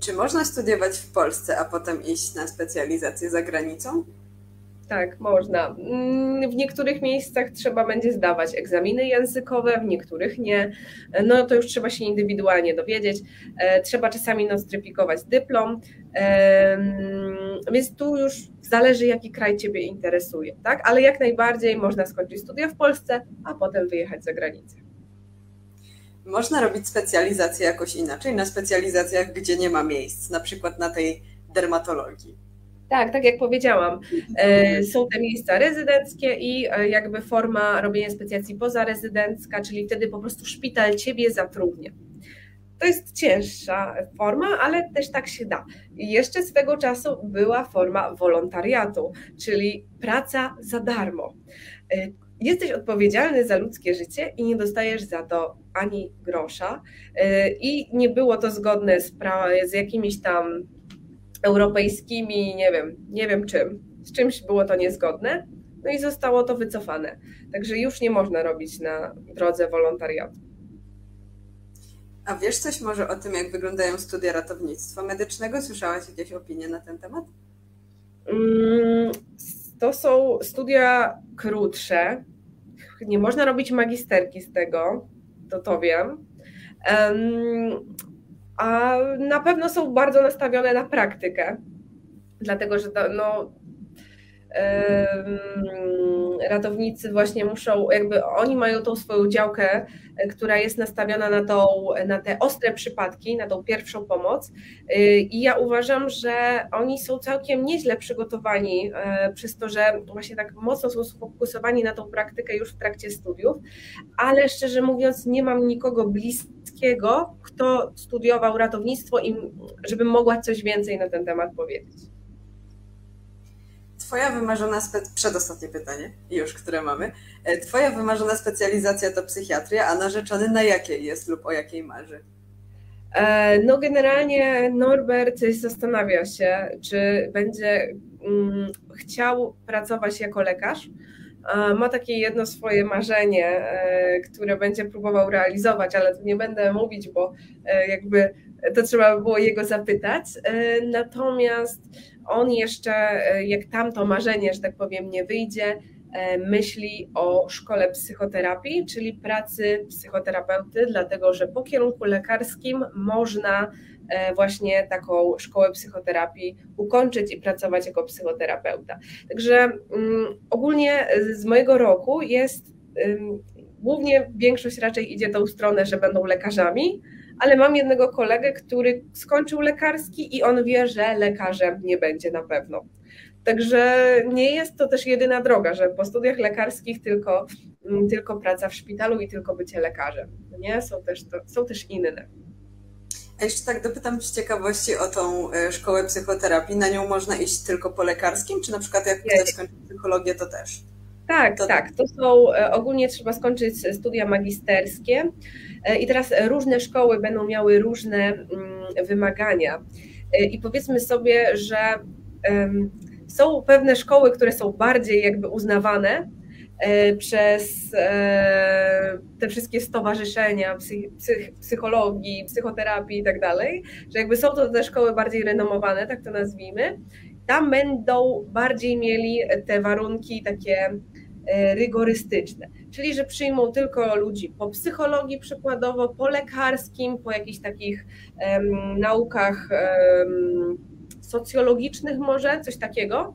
Czy można studiować w Polsce, a potem iść na specjalizację za granicą? Tak, można. Mm, w niektórych miejscach trzeba będzie zdawać egzaminy językowe, w niektórych nie. No to już trzeba się indywidualnie dowiedzieć. E, trzeba czasami nostryfikować dyplom, więc tu już zależy, jaki kraj Ciebie interesuje, tak? Ale jak najbardziej można skończyć studia w Polsce, a potem wyjechać za granicę. Można robić specjalizację jakoś inaczej, na specjalizacjach, gdzie nie ma miejsc, na przykład na tej dermatologii. Tak, tak jak powiedziałam, e, są te miejsca rezydenckie i e, jakby forma robienia specjacji pozarezydencka, czyli wtedy po prostu szpital ciebie zatrudnia. To jest cięższa forma, ale też tak się da. Jeszcze swego czasu była forma wolontariatu, czyli praca za darmo. E, jesteś odpowiedzialny za ludzkie życie i nie dostajesz za to ani grosza. I nie było to zgodne z, z jakimiś tam europejskimi, nie wiem, nie wiem czym, z czymś było to niezgodne, no i zostało to wycofane. Także już nie można robić na drodze wolontariatu. A wiesz coś może o tym, jak wyglądają studia ratownictwa medycznego? Słyszałaś jakieś opinie na ten temat? Mm, to są studia krótsze. Nie można robić magisterki z tego, to to wiem a na pewno są bardzo nastawione na praktykę, dlatego że to, no, ratownicy właśnie muszą, jakby oni mają tą swoją działkę, e, która jest nastawiona na, tą, na te ostre przypadki, na tą pierwszą pomoc. E, I ja uważam, że oni są całkiem nieźle przygotowani e, przez to, że właśnie tak mocno są sfokusowani na tą praktykę już w trakcie studiów, ale szczerze mówiąc, nie mam nikogo bliskiego, kto studiował ratownictwo i żebym mogła coś więcej na ten temat powiedzieć. Twoja wymarzona, przedostatnie pytanie, już, które mamy. E, twoja wymarzona specjalizacja to psychiatria, a narzeczony na jakiej jest lub o jakiej marzy? E, no generalnie Norbert zastanawia się, czy będzie mm, chciał pracować jako lekarz. E, ma takie jedno swoje marzenie, które będzie próbował realizować, ale tu nie będę mówić, bo jakby to trzeba by było jego zapytać. Natomiast on jeszcze, e, jak tamto marzenie, że tak powiem, nie wyjdzie, e, myśli o szkole psychoterapii, czyli pracy psychoterapeuty, dlatego że po kierunku lekarskim można e, właśnie taką szkołę psychoterapii ukończyć i pracować jako psychoterapeuta. Także um, ogólnie z mojego roku jest Głównie większość raczej idzie tą stronę, że będą lekarzami, ale mam jednego kolegę, który skończył lekarski i on wie, że lekarzem nie będzie na pewno. Także nie jest to też jedyna droga, że po studiach lekarskich tylko, mm, tylko praca w szpitalu i tylko bycie lekarzem. Nie? Są, też, są też inne. A jeszcze tak dopytam z ciekawości o tą e, szkołę psychoterapii. Na nią można iść tylko po lekarskim, czy na przykład jak ktoś skończy psychologię, to też? Tak, to... tak. To są e, ogólnie trzeba skończyć studia magisterskie i teraz różne szkoły będą miały różne mm, wymagania. I powiedzmy sobie, że są pewne szkoły, które są bardziej jakby uznawane e, przez e, te wszystkie stowarzyszenia psychologii, psychoterapii i tak dalej, że jakby są to te szkoły bardziej renomowane, tak to nazwijmy. Tam będą bardziej mieli te warunki takie e, rygorystyczne, czyli że przyjmą tylko ludzi po psychologii przykładowo, po lekarskim, po jakichś takich um, naukach um, socjologicznych może, coś takiego,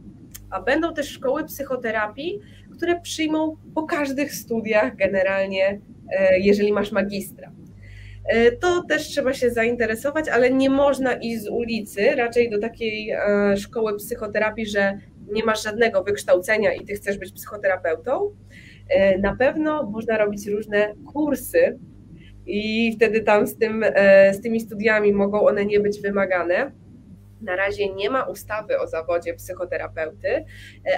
a będą też szkoły psychoterapii, które przyjmą po każdych studiach generalnie, e, jeżeli masz magistra. E, to też trzeba się zainteresować, ale nie można iść z ulicy raczej do takiej e, szkoły psychoterapii, że nie masz żadnego wykształcenia i ty chcesz być psychoterapeutą. Na pewno można robić różne kursy i wtedy tam z, tym, z tymi studiami mogą one nie być wymagane. Na razie nie ma ustawy o zawodzie psychoterapeuty, e,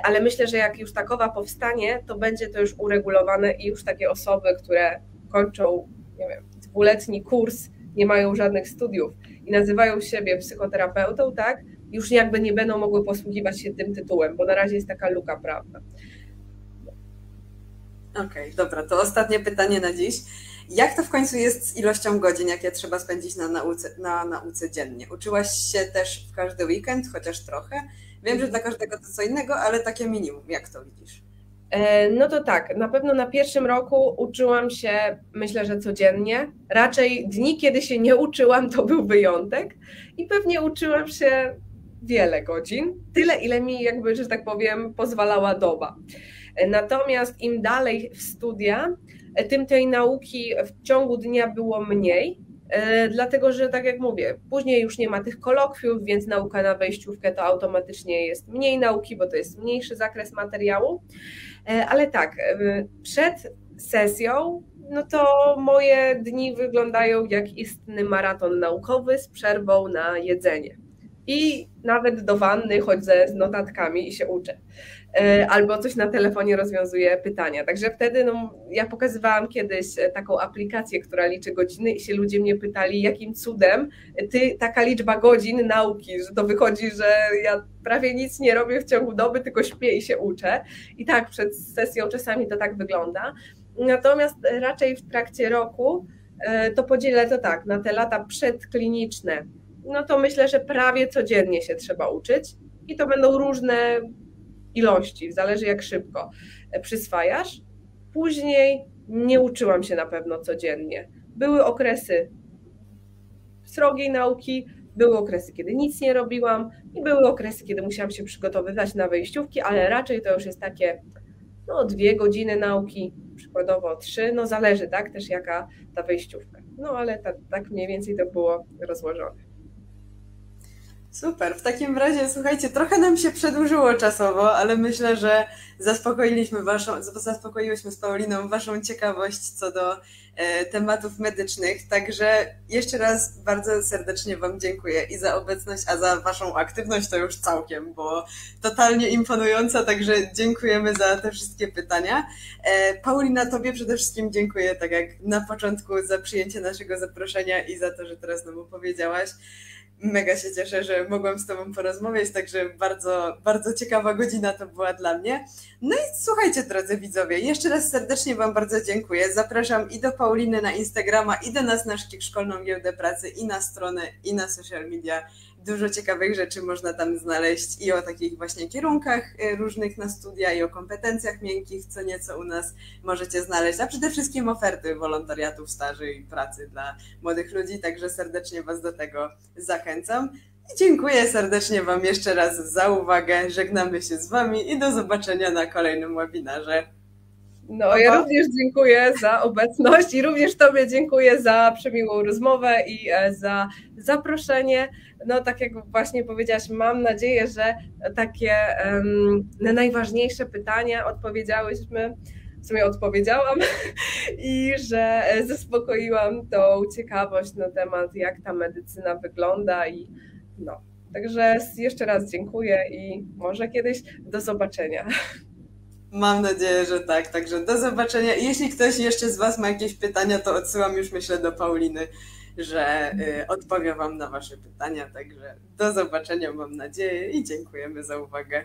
ale myślę, że jak już takowa powstanie, to będzie to już uregulowane i już takie osoby, które kończą, nie wiem, dwuletni kurs, nie mają żadnych studiów i nazywają siebie psychoterapeutą, tak, już jakby nie będą mogły posługiwać się tym tytułem, bo na razie jest taka luka prawna. Okej, okay, dobra, to ostatnie pytanie na dziś. Jak to w końcu jest z ilością godzin, jakie trzeba spędzić na nauce, na nauce dziennie? Uczyłaś się też w każdy weekend, chociaż trochę? Wiem, że dla każdego to co innego, ale takie minimum. Jak to widzisz? E, no to tak, na pewno na pierwszym roku uczyłam się, myślę, że codziennie. Raczej dni, kiedy się nie uczyłam, to był wyjątek i pewnie uczyłam się wiele godzin, tyle ile mi jakby, że tak powiem, pozwalała doba. Natomiast im dalej w studia, tym tej nauki w ciągu dnia było mniej, e, dlatego że tak jak mówię, później już nie ma tych kolokwiów, więc nauka na wejściówkę to automatycznie jest mniej nauki, bo to jest mniejszy zakres materiału. E, ale tak, e, przed sesją, no to moje dni wyglądają jak istny maraton naukowy z przerwą na jedzenie. I nawet do wanny chodzę z notatkami i się uczę. E, albo coś na telefonie rozwiązuje pytania. Także wtedy no, ja pokazywałam kiedyś e, taką aplikację, która liczy godziny i się ludzie mnie pytali, jakim cudem ty taka liczba godzin nauki, że to wychodzi, że ja prawie nic nie robię w ciągu doby, tylko śpię i się uczę. I tak, przed sesją czasami to tak wygląda. Natomiast raczej w trakcie roku e, to podzielę to tak, na te lata przedkliniczne, no to myślę, że prawie codziennie się trzeba uczyć i to będą różne ilości, zależy jak szybko przyswajasz. Później nie uczyłam się na pewno codziennie. Były okresy srogiej nauki, były okresy, kiedy nic nie robiłam i były okresy, kiedy musiałam się przygotowywać na wejściówki, ale raczej to już jest takie no, dwie godziny nauki, przykładowo trzy, no zależy, tak, też jaka ta wejściówka. No ale tak, tak mniej więcej to było rozłożone. Super, w takim razie słuchajcie, trochę nam się przedłużyło czasowo, ale myślę, że zaspokoiliśmy waszą, zaspokoiłyśmy z Pauliną waszą ciekawość co do e, tematów medycznych. Także jeszcze raz bardzo serdecznie wam dziękuję i za obecność, a za waszą aktywność to już całkiem, bo totalnie imponująca, także dziękujemy za te wszystkie pytania. E, Paulina, tobie przede wszystkim dziękuję, tak jak na początku, za przyjęcie naszego zaproszenia i za to, że teraz nam opowiedziałaś mega się cieszę, że mogłam z Tobą porozmawiać, także bardzo, bardzo ciekawa godzina to była dla mnie. No i słuchajcie, drodzy widzowie, jeszcze raz serdecznie Wam bardzo dziękuję. Zapraszam i do Pauliny na Instagrama, i do nas na Szkolną Giełdę Pracy, i na stronę, i na social media dużo ciekawych rzeczy można tam znaleźć i o takich właśnie kierunkach y, różnych na studia i o kompetencjach miękkich, co nieco u nas możecie znaleźć, a przede wszystkim oferty wolontariatów, staży i pracy dla młodych ludzi, także serdecznie Was do tego zachęcam. Dziękuję serdecznie Wam jeszcze raz za uwagę. Żegnamy się z Wami i do zobaczenia na kolejnym webinarze. No, ja również dziękuję za obecność i również Tobie dziękuję za przemiłą rozmowę i e, za zaproszenie. No, tak jak właśnie powiedziałaś, mam nadzieję, że takie um, na najważniejsze pytania odpowiedziałyśmy w sumie odpowiedziałam *laughs* i że zaspokoiłam tą ciekawość na temat, jak ta medycyna wygląda i no. Także jeszcze raz dziękuję i może kiedyś do zobaczenia. *laughs* Mam nadzieję, że tak. Także do zobaczenia. Jeśli ktoś jeszcze z Was ma jakieś pytania, to odsyłam już myślę do Pauliny, że y, odpowie Wam na Wasze pytania. Także do zobaczenia, mam nadzieję, i dziękujemy za uwagę.